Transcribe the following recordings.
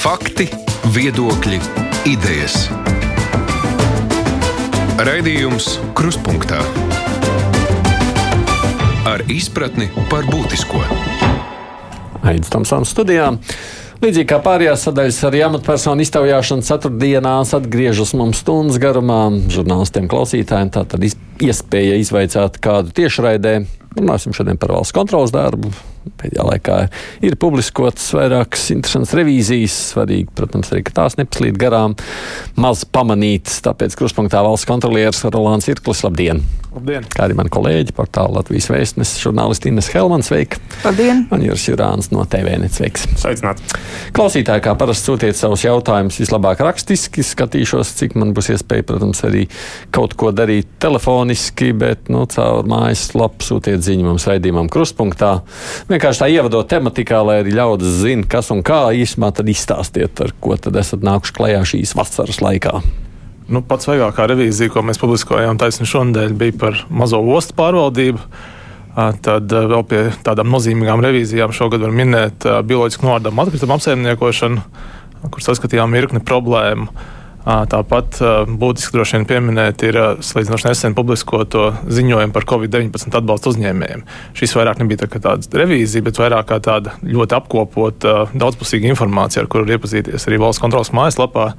Fakti, viedokļi, idejas. Raidījums Kruspunkta ar izpratni par būtisko. Tamsānas studijā. Līdzīgi kā pārējās sadaļas arī amatpersonu iztaujāšana ceturtdienās atgriežas mums stundas garumā. Žurnālistiem, klausītājiem tā tad iespēja izvaicāt kādu tiešraidē. Runāsim šodien par valsts kontrolas darbu, Pēdējā laikā ir publiskotas vairākas interesantas revīzijas. Svarīgi, protams, arī tās nepaslīd garām, maz pamanītas. Tāpēc kruspunktā valsts kontrolieris Rolands Irklis. Labdien! Labdien! Kā arī mani kolēģi, portāla Latvijas vēstnes, žurnālisti Ines Helmans, sveika! Labdien! Un Juris Jurāns no TVNet, sveiks! Sveicināti! Klausītāji, kā parasti sūtiet savus jautājumus vislabāk rakstiski, skatīšos, cik man būs iespēja, protams, arī kaut ko darīt telefoniski, bet, nu, caur mājaslapu sūtiet ziņu mums raidījumam kruspunktā vienkārši tā ievadot tematikā, lai arī ļaudis zina, kas un kā īsumā tad izstāstiet, ar ko tad esat nākuši klajā šīs vasaras laikā. Nu, pats svarīgākā revīzija, ko mēs publiskojām taisnība šonadēļ, bija par mazo ostu pārvaldību. Tad vēl pie tādām nozīmīgām revīzijām šogad var minēt bioloģisku noārdumu atkritumu apsaimniekošanu, kur saskatījām virkni problēmu. Tāpat būtiski droši vien pieminēt ir salīdzinoši nesen publiskoto ziņojumu par Covid-19 atbalstu uzņēmējiem. Šis vairāk nebija tā tāda revīzija, bet vairāk kā tāda ļoti apkopota, daudzpusīga informācija, ar kuru iepazīties arī valsts kontrolas mājaslapā.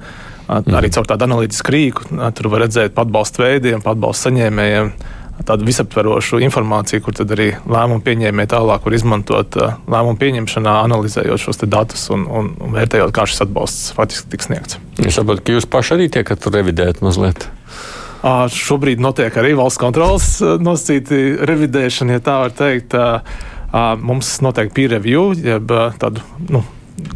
Arī caur tādu analītisku rīku tur var redzēt atbalstu veidiem, atbalstu saņēmējiem tādu visaptverošu informāciju, kur arī lēmumu pieņēmēji tālāk var izmantot uh, lēmumu pieņemšanā, analizējot šos datus un, un, un vērtējot, kā šis atbalsts faktiski tiks sniegts. Es saprotu, ka jūs paši arī tiekat revidēt mazliet. Šobrīd notiek arī valsts kontrolas nosacīti revidēšana, ja tā var teikt. Mums notiek peer review, jeb tādu. Nu,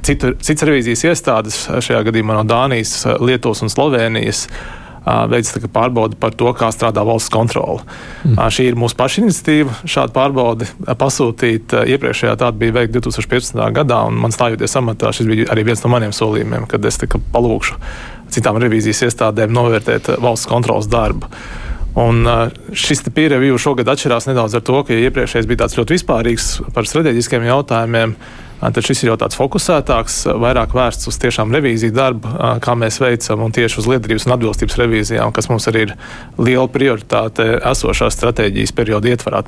Citu, cits revīzijas iestādes, šajā gadījumā no Dānijas, Lietuvas un Slovenijas, uh, veids pārbaudi par to, kā strādā valsts kontrole. Mm. Šī ir mūsu paša iniciatīva. Šādu pārbaudi pasūtīt iepriekšējā tāda bija veikta 2015. gadā, un man stājoties amatā, šis bija arī viens no maniem solījumiem, kad es palūkšu citām revīzijas iestādēm novērtēt valsts kontrolas darbu. Un šis pieredzi šogad atšķirās nedaudz ar to, ka ja iepriekšējais bija tāds ļoti vispārīgs par strateģiskiem jautājumiem tad šis ir jau tāds fokusētāks, vairāk vērsts uz tiešām revīziju darbu, kā mēs veicam, un tieši uz lietderības un atbilstības revīzijām, kas mums arī ir liela prioritāte esošās stratēģijas perioda ietvarā.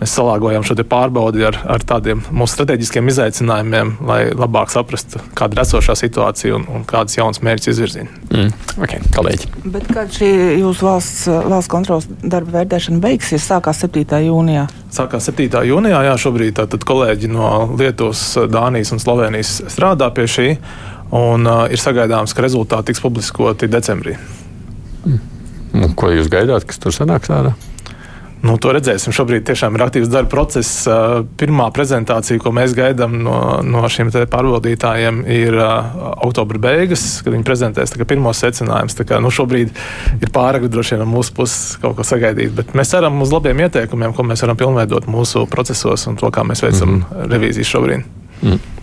Mēs salāgojam šo pārbaudi ar, ar tādiem mūsu strateģiskiem izaicinājumiem, lai labāk saprastu, kāda ir esošā situācija un, un kādas jaunas mērķis izvirzīt. Mm. Okay, kolēģi. Bet kad šī jūsu valsts, valsts kontrolas darba vērtēšana beigsies, sākās 7. jūnijā? Sākās 7. jūnijā, jā, šobrīd tātad kolēģi no Lietuvas Dānijas un Slovenijas strādā pie šī. Un, uh, ir sagaidāms, ka rezultāti tiks publiskoti decembrī. Mm. Ko jūs gaidāt, kas tur sanāks ārā? Nu, to redzēsim. Šobrīd tiešām ir aktīvs darba process. Uh, pirmā prezentācija, ko mēs gaidām no, no šiem pārvaldītājiem, ir oktobra beigas, kad viņi prezentēs pirmos secinājumus. Nu, šobrīd ir pārāk droši vien no mūsu puses kaut ko sagaidīt, bet mēs ceram uz labiem ieteikumiem, ko mēs varam pilnveidot mūsu procesos un to, kā mēs veicam mm -hmm. revīziju šobrīd. Mm.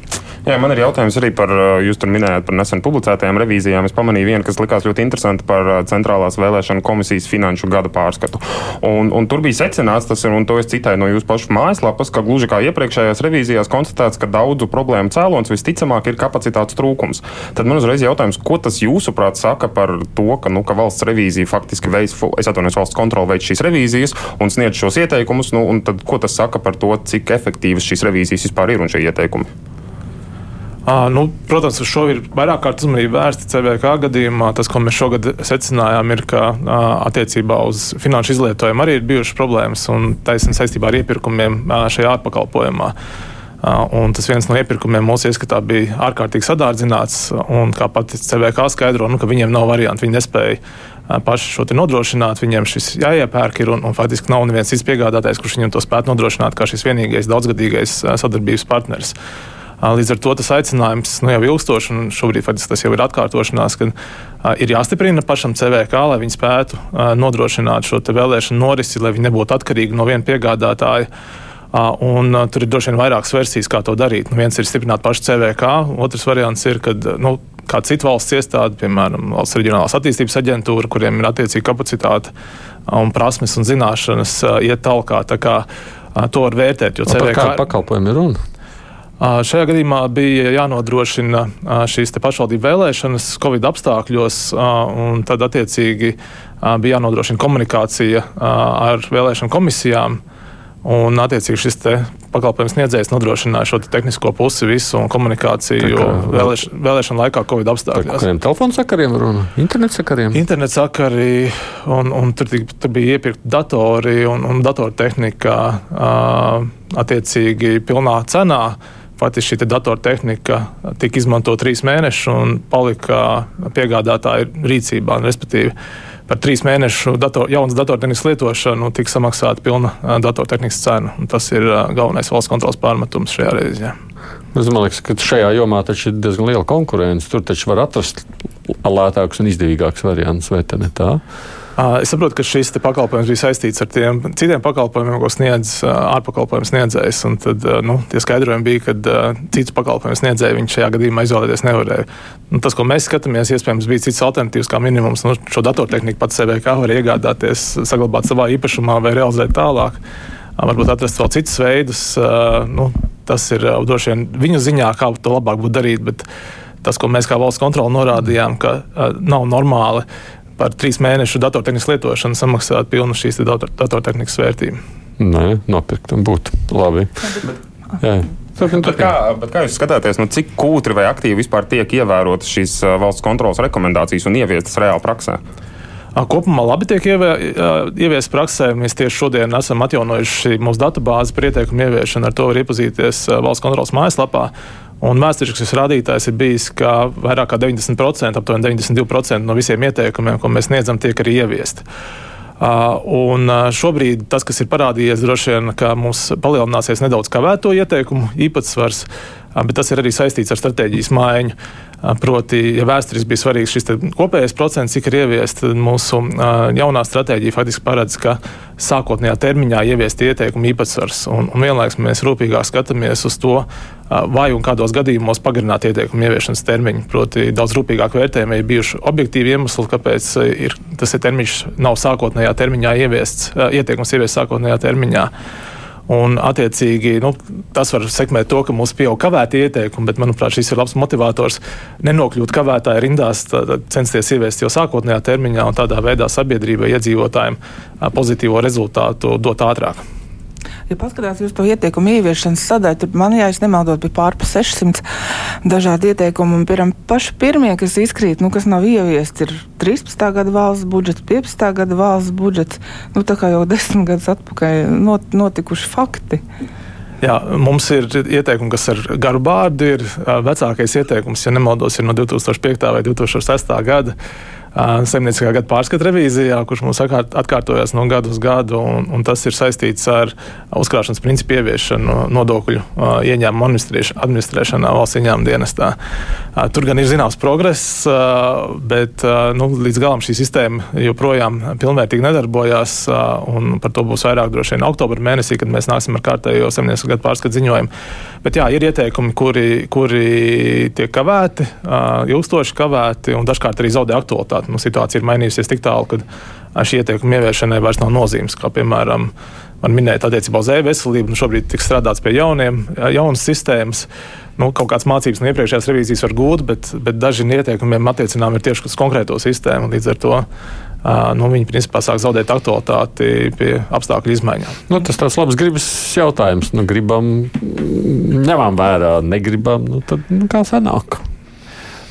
Jā, man ir jautājums arī par, jūs tur minējāt par nesen publicētajām revīzijām. Es pamanīju vienu, kas likās ļoti interesanti par Centrālās vēlēšana komisijas finanšu gada pārskatu. Un, un tur bija secināts, tas ir, un to es citēju no jūsu pašu mājaslapas, ka gluži kā iepriekšējās revīzijās konstatēts, ka daudzu problēmu cēlons visticamāk ir kapacitātes trūkums. Tad man uzreiz jautājums, ko tas jūsuprāt saka par to, ka, nu, ka valsts revīzija faktiski veids, es atvainojos, valsts kontrole veids šīs revīzijas un sniedz šos ieteikumus, nu, un tad ko tas saka par to, cik efektīvas šīs revīzijas vispār ir un šie ieteikumi? Nu, protams, uz šo ir vairāk kārt uzmanība vērsta CVK gadījumā. Tas, ko mēs šogad secinājām, ir, ka attiecībā uz finanšu izlietojumu arī ir bijušas problēmas un taisnība saistībā ar iepirkumiem šajā ārpakalpojumā. Un tas viens no iepirkumiem mūsu ieskatā bija ārkārtīgi sadārdzināts. Kā pati CVK skaidro, nu, viņiem nav variantu. Viņi nespēja paši šo nodrošināt. Viņiem šis jāiepērk ir un, un faktiski nav neviens cits piegādātājs, kurš viņiem to spētu nodrošināt kā šis vienīgais daudzgadīgais sadarbības partners. Līdz ar to tas aicinājums nu, jau ir ilgstošs, un šobrīd faktiski tas jau ir atkārtošanās, ka uh, ir jāstiprina pašam CVK, lai viņi spētu uh, nodrošināt šo vēlēšanu norisi, lai viņi nebūtu atkarīgi no viena piegādātāja. Uh, un, uh, tur ir droši vien vairākas versijas, kā to darīt. Nu, viens ir stiprināt pašu CVK, otrs variants ir, kad nu, kāda cita valsts iestāde, piemēram, Valsts reģionālās attīstības aģentūra, kuriem ir attiecīga kapacitāte un prasmes un zināšanas, iet tālāk. Tā kā to var vērtēt. Jo CVK... Par kādu pakalpojumu ir runa? Šajā gadījumā bija jānodrošina šīs pašvaldību vēlēšanas Covid apstākļos, un tad attiecīgi bija jānodrošina komunikācija ar vēlēšanu komisijām. Un, attiecīgi, šis pakalpojums sniedzējs nodrošināja šo te tehnisko pusi, visu un komunikāciju vēlēš, vēlēšanu laikā, Covid apstākļos. Kādiem telefonu sakariem runa? Internet sakariem? Internet sakari, un, un tur, tur bija iepirkti datori un, un datortehnika attiecīgi pilnā cenā. Faktiski šī datortehnika tika izmantota trīs mēnešus un palika piegādātāja rīcībā. Respektīvi, par trīs mēnešu dator, jaunas datortehnikas lietošanu tika samaksāta pilna datortehnikas cena. Tas ir galvenais valsts kontrols pārmetums šajā reizē. Es domāju, ka šajā jomā ir diezgan liela konkurence. Tur taču var atrast lētākus un izdevīgākus variantus, vai ne tā? Es saprotu, ka šis pakalpojums bija saistīts ar tiem citiem pakalpojumiem, ko sniedz ārpakalpojumu sniedzējs. Tad nu, tie skaidrojumi bija, ka citu pakalpojumu sniedzēju viņš šajā gadījumā izvēlēties nevarēja. Nu, tas, ko mēs skatāmies, iespējams, bija cits alternatīvs, kā minimums. Nu, šo datortehniku pats CVK var iegādāties, saglabāt savā īpašumā vai realizēt tālāk. Varbūt atrast vēl citus veidus. Nu, tas ir droši vien viņu ziņā, kā to labāk būtu darīt. Bet tas, ko mēs kā valsts kontrole norādījām, ka nav normāli par trīs mēnešu datortehnikas lietošanu samaksāt pilnu šīs dator, datortehnikas vērtību. Nē, nopirkt un būt labi. Jā. Bet kā, bet kā jūs skatāties, nu, cik kūtri vai aktīvi vispār tiek ievērotas šīs valsts kontrolas rekomendācijas un ieviestas reāli praksē? Kopumā labi tiek ieviestas praksē. Mēs tieši šodien esam atjaunojuši mūsu datubāzi par ieteikumu ieviešanu. Ar to var iepazīties valsts kontrolas mājaslapā. Un vēsturiskais rādītājs ir bijis, ka vairāk kā 90%, aptuveni 92% no visiem ieteikumiem, ko mēs sniedzam, tiek arī ieviesti. Uh, un šobrīd tas, kas ir parādījies, droši vien, ka mums palielināsies nedaudz kavēto ieteikumu īpatsvars, bet tas ir arī saistīts ar stratēģijas maiņu. Proti, ja vēsturiski bija svarīgs šis kopējais procents, cik ir ieviests, tad mūsu jaunā stratēģija faktiski paredz, ka sākotnējā termiņā ieviest ieteikumu īpatsvars. Un, un vienlaikus mēs rūpīgāk skatāmies uz to, vai un kādos gadījumos pagarināt ieteikumu ieviešanas termiņu. Proti, daudz rūpīgāk vērtējumi ir bijuši objektīvi iemesli, kāpēc ir, tas ir termiņš nav sākotnējā termiņā ieviests, ieteikums ieviests sākotnējā termiņā. Un, attiecīgi, nu, tas var sekmēt to, ka mums pieaug kavēti ieteikumi, bet, manuprāt, šis ir labs motivators nenokļūt kavētāju rindās, censties ieviest jau sākotnējā termiņā un tādā veidā sabiedrībai, iedzīvotājiem pozitīvo rezultātu dot ātrāk. Ja paskatās uz to ieteikumu ieviešanas sadaļu, tad man, ja es nemaldos, bija pārpa 600 dažādi ieteikumi. Piemēram, paši pirmie, kas izkrīt, nu, kas nav ieviesti, ir 13. gada valsts budžets, 15. gada valsts budžets. Nu, tā kā jau desmit gadus atpakaļ not, notikuši fakti. Jā, mums ir ieteikumi, kas ar garu bārdu ir vecākais ieteikums, ja nemaldos, ir no 2005. vai 2006. gada saimnieciskā gada pārskata revīzijā, kurš mums atkārtojas no gada uz gadu, un, un tas ir saistīts ar uzkrāšanas principu ieviešanu nodokļu ieņēmumu administrēšanā valsts ieņēmuma dienestā. Tur gan ir zināms progress, bet nu, līdz galam šī sistēma joprojām pilnvērtīgi nedarbojās, un par to būs vairāk droši vien oktobra mēnesī, kad mēs nāksim ar kārtējo saimnieciskā gada pārskatu ziņojumu. Bet jā, ir ieteikumi, kuri, kuri tiek kavēti, ilgstoši kavēti, un dažkārt arī zaudē aktualitāti nu, situācija ir mainījusies tik tālu, ka šī ieteikuma ieviešanai vairs nav nozīmes. Kā piemēram, man minēja attiecībā uz e-veselību, nu, šobrīd tiks strādāts pie jauniem, jaunas sistēmas. Nu, kaut kādas mācības no iepriekšējās revīzijas var gūt, bet, bet daži no ieteikumiem attiecinām ir tieši uz konkrēto sistēmu. Līdz ar to nu, viņi principā sāk zaudēt aktualitāti pie apstākļu izmaiņām. Nu, tas tāds labs gribas jautājums. Nu, gribam, ņemam vērā, negribam, nu, tad nu, kā sanāk?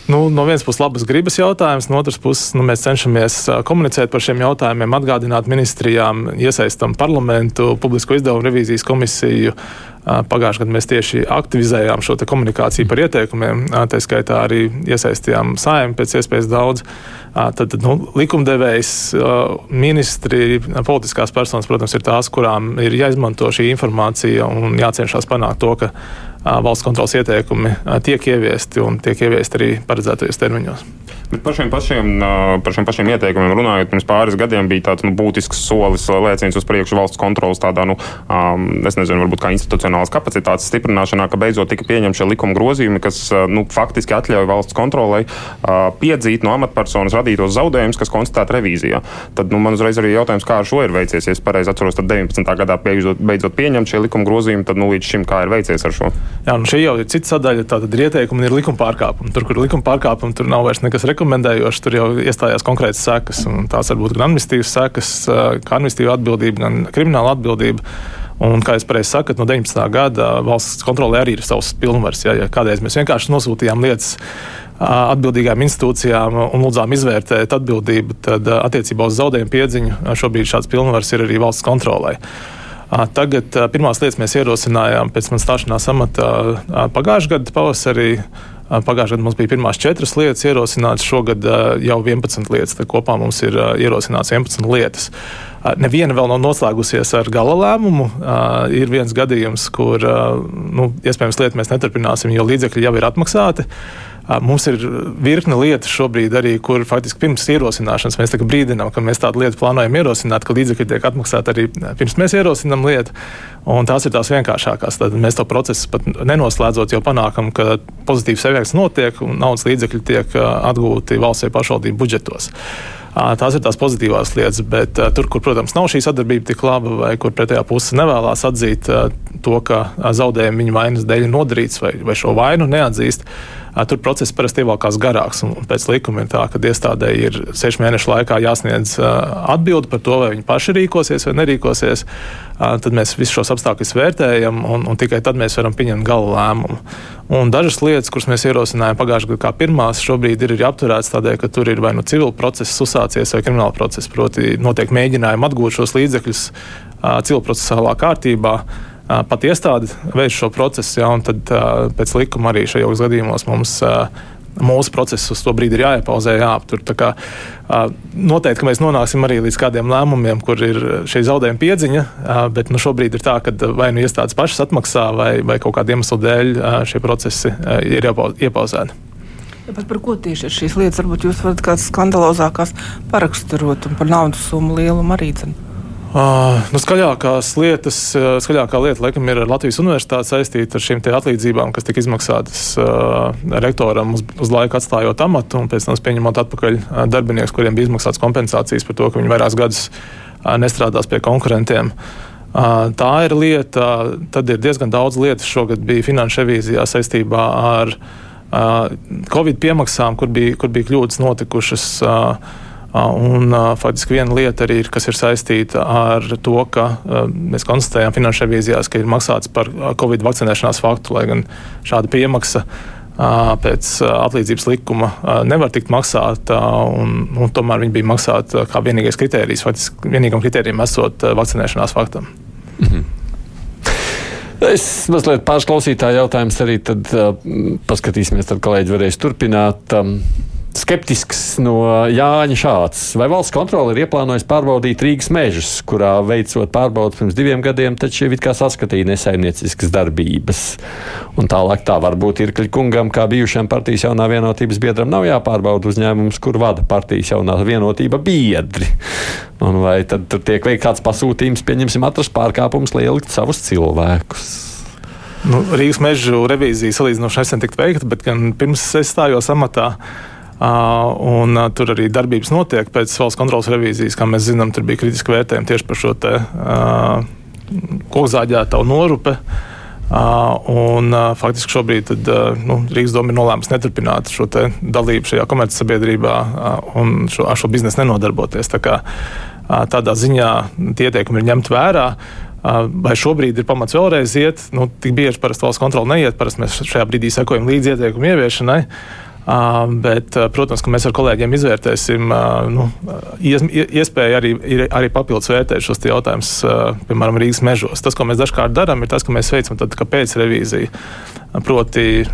Nu, no vienas puses, labas gribas jautājums, no otras puses, nu, mēs cenšamies komunicēt par šiem jautājumiem, atgādināt ministrijām, iesaistām parlamentu, publisko izdevumu revīzijas komisiju. Pagājušajā gadā mēs tieši aktivizējām šo komunikāciju par ieteikumiem, tā skaitā arī iesaistījām saimnu pēc iespējas daudz. Tad, nu, likumdevējs, ministri, politiskās personas, protams, ir tās, kurām ir jāizmanto šī informācija un jācenšas panākt to, ka valsts kontrolas ieteikumi tiek ieviesti un tiek ieviesti arī paredzētajos termiņos. Bet par šiem pašiem, par šiem pašiem ieteikumiem runājot, pirms pāris gadiem bija tāds nu, būtisks solis, lēciens uz priekšu valsts kontrolas tādā, nu, um, es nezinu, varbūt kā institucionālas kapacitātes stiprināšanā, ka beidzot tika pieņemti šie likuma grozījumi, kas nu, faktiski atļauj valsts kontrolai uh, piedzīt no amatpersonas radītos zaudējumus, kas konstatēti revīzijā. Tad nu, man uzreiz arī jautājums, kā ar šo ir veicies. Ja es pareizi atceros, tad 19. gadā beidzot, beidzot pieņemt šie likuma grozījumi, tad nu, līdz šim kā ir veicies ar šo? Jā, nu šī jau ir cita sadaļa. Tātad ir ieteikumi un ir likuma pārkāpumi. Tur, kur ir likuma pārkāpumi, tur nav vairs nekas rekomendējošs, tur jau iestājās konkrētas sekas. Tās var būt gan administratīvas sekas, kā administratīva atbildība, gan krimināla atbildība. Un, kā jau pareizi sakat, no 19. gada valsts kontrolē arī ir savs pilnvars. Ja, ja kādreiz mēs vienkārši nosūtījām lietas atbildīgām institūcijām un lūdzām izvērtēt atbildību, tad attiecībā uz zaudējumu piedziņu šobrīd šāds pilnvars ir arī valsts kontrolē. Tagad pirmās lietas mēs ierosinājām pēc manas stāšanās amatā pagājušā gada pavasarī. Pagājušajā gadā mums bija pirmās četras lietas ierosinātas, šogad jau 11 lietas. Tad kopā mums ir ierosināts 11 lietas. Neviena vēl nav noslēgusies ar gala lēmumu. Ir viens gadījums, kur nu, iespējams lietu mēs neturpināsim, jo līdzekļi jau ir atmaksāti. Mums ir virkne lietas šobrīd, arī, kur faktiski pirms ierosināšanas mēs brīdinām, ka mēs tādu lietu plānojam ierosināt, ka līdzekļi tiek atmaksāti arī pirms mēs ierosinām lietu. Un tās ir tās vienkāršākās. Tad mēs to procesu pat nenoslēdzot, jau panākam, ka pozitīvs efekts notiek un naudas līdzekļi tiek atgūti valsts vai pašvaldību budžetos. Tās ir tās pozitīvās lietas, bet tur, kur, protams, nav šī sadarbība tik laba, vai kur pretējā puse nevēlas atzīt to, ka zaudējumi viņa vainas dēļ ir nodarīts, vai, vai šo vainu neatzīst, tur process parasti ievelkās garāks. Pēc likuma ir tā, ka iestādē ir sešu mēnešu laikā jāsniedz atbildi par to, vai viņi paši rīkosies vai nerīkosies. Tad mēs visus šos apstākļus vērtējam, un, un tikai tad mēs varam pieņemt gala lēmumu. Un dažas lietas, kuras mēs ierosinājām pagājušajā gadā, kā pirmās, šobrīd ir, ir apturētas tādēļ, ka tur ir vai nu civila process uzsācies, vai krimināla process. Proti, notiek mēģinājumi atgūt šos līdzekļus civil procesālā kārtībā. Pat iestāde veids šo procesu, ja, un tad pēc likuma arī šajos gadījumos mums mūsu process uz to brīdi ir jāiepauzē, jāaptur. Kā, noteikti, ka mēs nonāksim arī līdz kādiem lēmumiem, kur ir šī zaudējuma piedziņa, bet nu, šobrīd ir tā, ka vai nu iestādes pašas atmaksā, vai, vai kaut kāda iemesla dēļ šie procesi ir iepauzēti. Par ko tieši ir šīs lietas? Varbūt jūs varat kādas skandalozākās paraksturot un par naudas summu lielumu arī. Cen. Uh, nu, skaļākās lietas, skaļākā lieta, laikam, ir Latvijas universitāte saistīta ar šīm atlīdzībām, kas tika izmaksātas uh, rektoram uz, uz laiku atstājot amatu un pēc tam pieņemot atpakaļ uh, darbinieks, kuriem bija izmaksātas kompensācijas par to, ka viņi vairākus gadus uh, nestrādās pie konkurentiem. Uh, tā ir lieta, tad ir diezgan daudz lietas. Šogad bija finanšu revīzijā saistībā ar uh, Covid piemaksām, kur bija, kur bija kļūdas notikušas. Uh, Un, faktiski viena lieta arī ir, kas ir saistīta ar to, ka mēs konstatējām finanšu revīzijās, ka ir maksāts par Covid vakcinēšanās faktu, lai gan šāda piemaksa pēc atlīdzības likuma nevar tikt maksāta, un, un tomēr viņi bija maksāti kā vienīgais kritērijs, faktiski vienīgam kritērijam esot vakcinēšanās faktam. Mhm. Es mazliet pārklausītāju jautājumus arī tad, uh, paskatīsimies, tad kolēģi varēs turpināt. Um, skeptisks no Jāņa šāds. Vai valsts kontrole ir ieplānojusi pārbaudīt Rīgas mežus, kurā veicot pārbaudas pirms diviem gadiem, taču jau it kā saskatīja nesaimnieciskas darbības? Un tālāk tā varbūt ir kungam, kā bijušajam partijas jaunā vienotības biedram, nav jāpārbauda uzņēmums, kur vada partijas jaunā vienotība biedri. Un vai tad tur tiek veikts kāds pasūtījums, pieņemsim, atrast pārkāpumus, lai ielikt savus cilvēkus? Nu, Rīgas mežu revīzija salīdzinoši nesen tika veikta, bet gan pirms es stājos amatā. Un, tur arī darbības notiek pēc valsts kontrolas revīzijas. Kā mēs zinām, tur bija kritiski vērtējumi tieši par šo te, kokzāģēto norupi. Uh, un, uh, faktiski šobrīd tad, uh, nu, Rīgas doma ir nolēmusi neturpināt šo dalību šajā komercsabiedrībā uh, un šo, ar šo biznesu nenodarboties. Tā kā, uh, tādā ziņā tie ieteikumi ir ņemti vērā. Uh, vai šobrīd ir pamats vēlreiz iet? Nu, tik bieži parasti valsts kontrole neiet, parasti mēs šajā brīdī sekojam līdzi ieteikumu ieviešanai. Uh, Bet, protams, ka mēs ar kolēģiem izvērtēsim nu, iespēju arī, arī papildus vērtēt šos jautājumus, piemēram, Rīgas mežos. Tas, ko mēs dažkārt darām, ir tas, ka mēs veicam tad, pēc revīziju. Proti,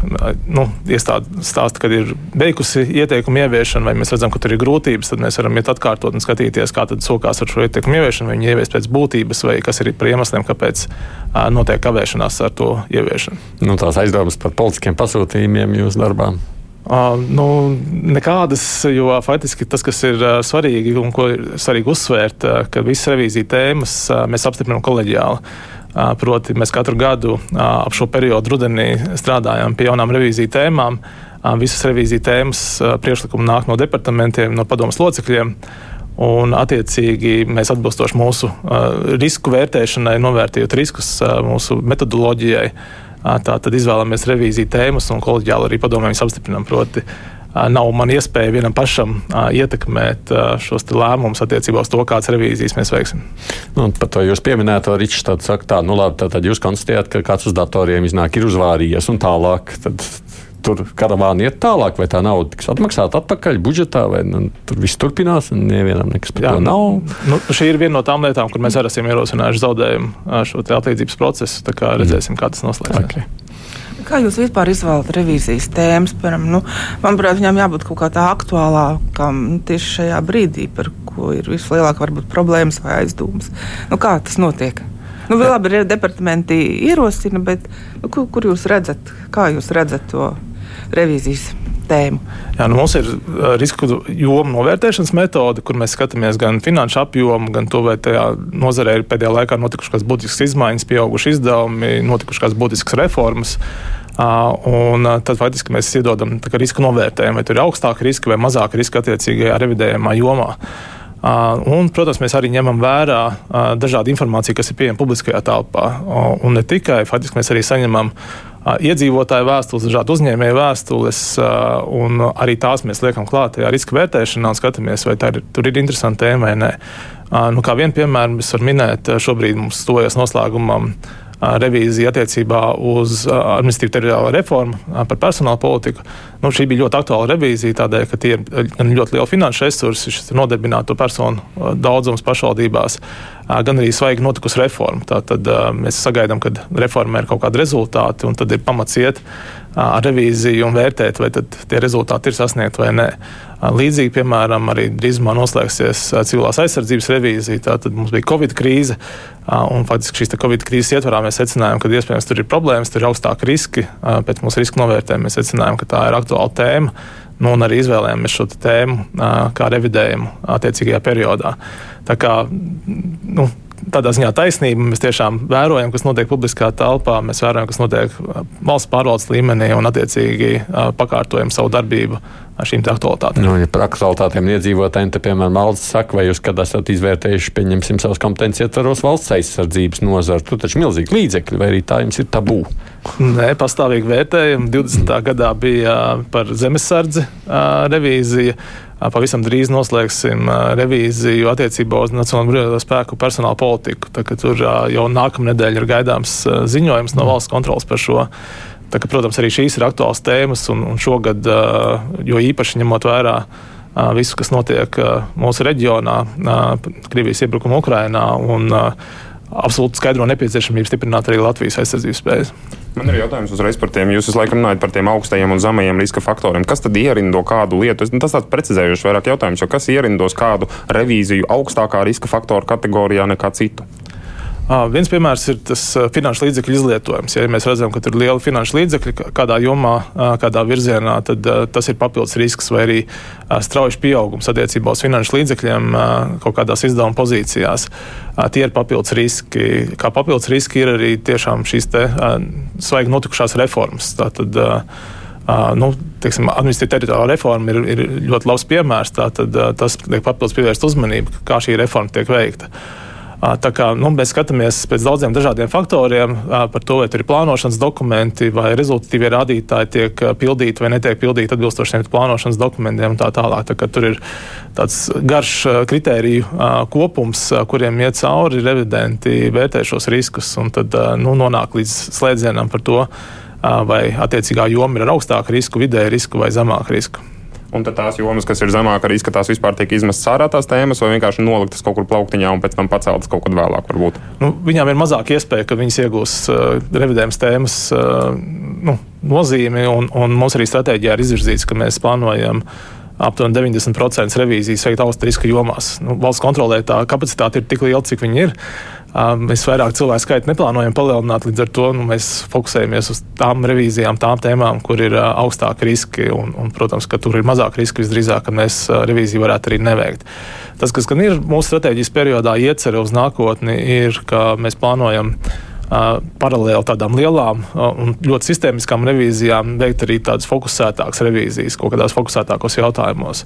nu, iestāde stāsta, kad ir beigusi ieteikumu ieviešana, vai mēs redzam, ka tur ir grūtības, tad mēs varam iet atkārtot un skatīties, kā tad sokās ar šo ieteikumu ieviešanu, vai viņi ievies pēc būtības, vai kas ir par iemesliem, kāpēc notiek kavēšanās ar to ieviešanu. Nu, tās aizdomas par politiskiem pasūtījumiem jūsu darbā. Uh, nu, nekādas, jo faktiski tas, kas ir uh, svarīgi un ko ir svarīgi uzsvērt, uh, ka visas revīzija tēmas uh, mēs apstiprinām koleģiāli. Uh, proti, mēs katru gadu uh, ap šo periodu rudenī strādājam pie jaunām revīzija tēmām. Uh, visas revīzija tēmas uh, priekšlikumi nāk no departamentiem, no padomus locekļiem. Un, attiecīgi, mēs atbilstoši mūsu uh, risku vērtēšanai, novērtējot riskus uh, mūsu metodoloģijai, uh, tā tad izvēlamies revīziju tēmas un kolēģiāli arī padomējumus apstiprinām. Proti, nav man iespēja vienam pašam ietekmēt šos lēmumus attiecībā uz to, kādas revīzijas mēs veiksim. Nu, par to jūs pieminējāt, Ričs, tad saka, tā, nu labi, tad jūs konstatējat, ka kāds uz datoriem iznāk ir uzvārījies un tālāk. Tad tur karavāna iet tālāk, vai tā nauda tiks atmaksāta atpakaļ budžetā, vai nu, tur viss turpinās, un nevienam nekas par Jā, to nav. Nu, šī ir viena no tām lietām, kur mēs arī esam ierosinājuši zaudējumu šo atlīdzības procesu. Tā kā redzēsim, kā tas noslēgsies. Okay. Kā jūs vispār izvēlaties revīzijas tēmas? Piram, nu, manuprāt, viņām jābūt kaut kā tā aktuālākām tieši šajā brīdī, par ko ir vislielākā varbūt problēmas vai aizdomas. Nu, kā tas notiek? Nu, labi, ir departamenti ierosina, bet nu, kur, kur jūs redzat, kā jūs redzat to? Revīzijas tēmu. Jā, nu mums ir riska joma novērtēšanas metode, kur mēs skatāmies gan finanšu apjomu, gan to, vai tajā nozarē ir pēdējā laikā notikušas būtiskas izmaiņas, pieauguši izdevumi, notikušas būtiskas reformas. Uh, un uh, tad faktiski mēs iedodam risku novērtējumu, vai tur ir augstāka riska vai mazāka riska attiecīgajā revidējumā jomā. Uh, un, protams, mēs arī ņemam vērā dažādu informāciju, kas ir pieejama publiskajā telpā. Un ne tikai, faktiski mēs arī saņemam iedzīvotāju vēstules, dažādu uzņēmēju vēstules, un arī tās mēs liekam klāt tajā riska vērtēšanā un skatāmies, vai ir, tur ir interesanti tēma vai nē. Nu, kā vienu piemēru es varu minēt, šobrīd mums tojas noslēgumam revīzija attiecībā uz administratīvu teritoriālo reformu par personāla politiku. Nu, šī bija ļoti aktuāla revīzija, tādēļ, ka tie ir gan ļoti liela finanšu resursi, šis nodarbināto personu daudzums pašvaldībās, gan arī svaigi notikusi reforma. Tātad mēs sagaidām, ka reformai ir kaut kādi rezultāti, un tad ir pamats iet ar revīziju un vērtēt, vai tie rezultāti ir sasniegti vai nē. Līdzīgi, piemēram, arī drīzumā noslēgsies civilās aizsardzības revīzija. Tad mums bija Covid krīze, un faktiski šīs Covid krīzes ietvarā mēs secinājām, ka iespējams tur ir problēmas, tur ir augstāki riski. Pēc mūsu riska novērtējuma mēs secinājām, ka tā ir aktuāla tēma. Nu, un arī izvēlējāmies šo tēmu kā revidējumu attiecīgajā periodā. Tā kā nu, tādā ziņā taisnība. Mēs tiešām vērojam, kas notiek publiskā telpā, mēs vērojam, kas notiek uh, valsts pārvaldes līmenī un attiecīgi uh, pakārtojam savu darbību ar šīm aktualitātēm. Nu, ja par aktualitātēm iedzīvotājiem, tad, piemēram, valsts saka, vai jūs kad esat izvērtējuši, pieņemsim, savas kompetences ietvaros valsts aizsardzības nozaru, tur taču milzīgi līdzekļi, vai arī tā jums ir tabū? Nē, pastāvīgi vērtējumi. 20. gadā bija par zemesardzi revīzija. Pavisam drīz noslēgsim revīziju attiecībā uz Nacionālo brīvību spēku personāla politiku. Tā, tur jau nākamā nedēļa ir gaidāms ziņojums no valsts kontrolas par šo. Tā, ka, protams, arī šīs ir aktuāls tēmas, un, un šogad, jo īpaši ņemot vērā visu, kas notiek mūsu reģionā, Krievijas iebrukuma Ukrainā un absolūti skaidro nepieciešamību stiprināt arī Latvijas aizsardzības spējas. Man ir jautājums uzreiz par tiem. Jūs visu laiku runājat par tiem augstajiem un zemajiem riska faktoriem. Kas tad ierindo kādu lietu? Tas tāds precizējošs vairāk jautājums, jo kas ierindos kādu revīziju augstākā riska faktoru kategorijā nekā citu? Viens piemērs ir tas finanšu līdzekļu izlietojums. Ja mēs redzam, ka ir liela finanšu līdzekļa kādā jomā, kādā virzienā, tad tas ir papildus risks vai arī strauji pieaugums attiecībā uz finanšu līdzekļiem kaut kādās izdevuma pozīcijās. Tie ir papildus riski. Kā papildus riski ir arī tiešām šīs te, svaigi notikušās reformas. Tātad, Uh, nu, teiksim, administratīva teritoriāla reforma ir, ir ļoti labs piemērs. Tātad, uh, tas liek papildus pievērst uzmanību, kā šī reforma tiek veikta. Uh, Tā kā, nu, mēs skatāmies pēc daudziem dažādiem faktoriem par to, vai ir plānošanas dokumenti, vai rezultatīvie rādītāji tiek pildīti vai netiek pildīti atbilstoši šiem plānošanas dokumentiem un tā tālāk. Tā tur ir tāds garš kritēriju kopums, kuriem iet cauri revidenti, vērtē šos riskus un tad nu, nonāk līdz slēdzienam par to, vai attiecīgā joma ir ar augstāku risku, vidēju risku vai zemāku risku. Un tad tās jomas, kas ir zemāka riska, tās vispār tiek izmestas ārā tās tēmas, vai vienkārši noliktas kaut kur plauktiņā un pēc tam paceltas kaut kad vēlāk. Varbūt. Nu, viņām ir mazāk iespēja, ka viņas iegūs uh, revidējums tēmas uh, nu, nozīmi, un, un mums arī stratēģijā ir izvirzīts, ka mēs plānojam aptuveni 90% revīzijas veikt augsta riska jomās. Nu, valsts kontrolē tā kapacitāte ir tik liela, cik viņi ir. Mēs vairāk cilvēku skaitu neplānojam palielināt, līdz ar to nu, mēs fokusējamies uz tām revīzijām, tām tēmām, kur ir augstāki riski. Un, un, protams, ka tur ir mazāk riski, visdrīzāk, ka mēs revīziju varētu arī neveikt. Tas, kas gan ir mūsu stratēģijas periodā iecerē uz nākotni, ir, ka mēs plānojam paralēli tādām lielām un ļoti sistēmiskām revīzijām veikt arī tādas fokusētākas revīzijas kaut kādās fokusētākos jautājumos.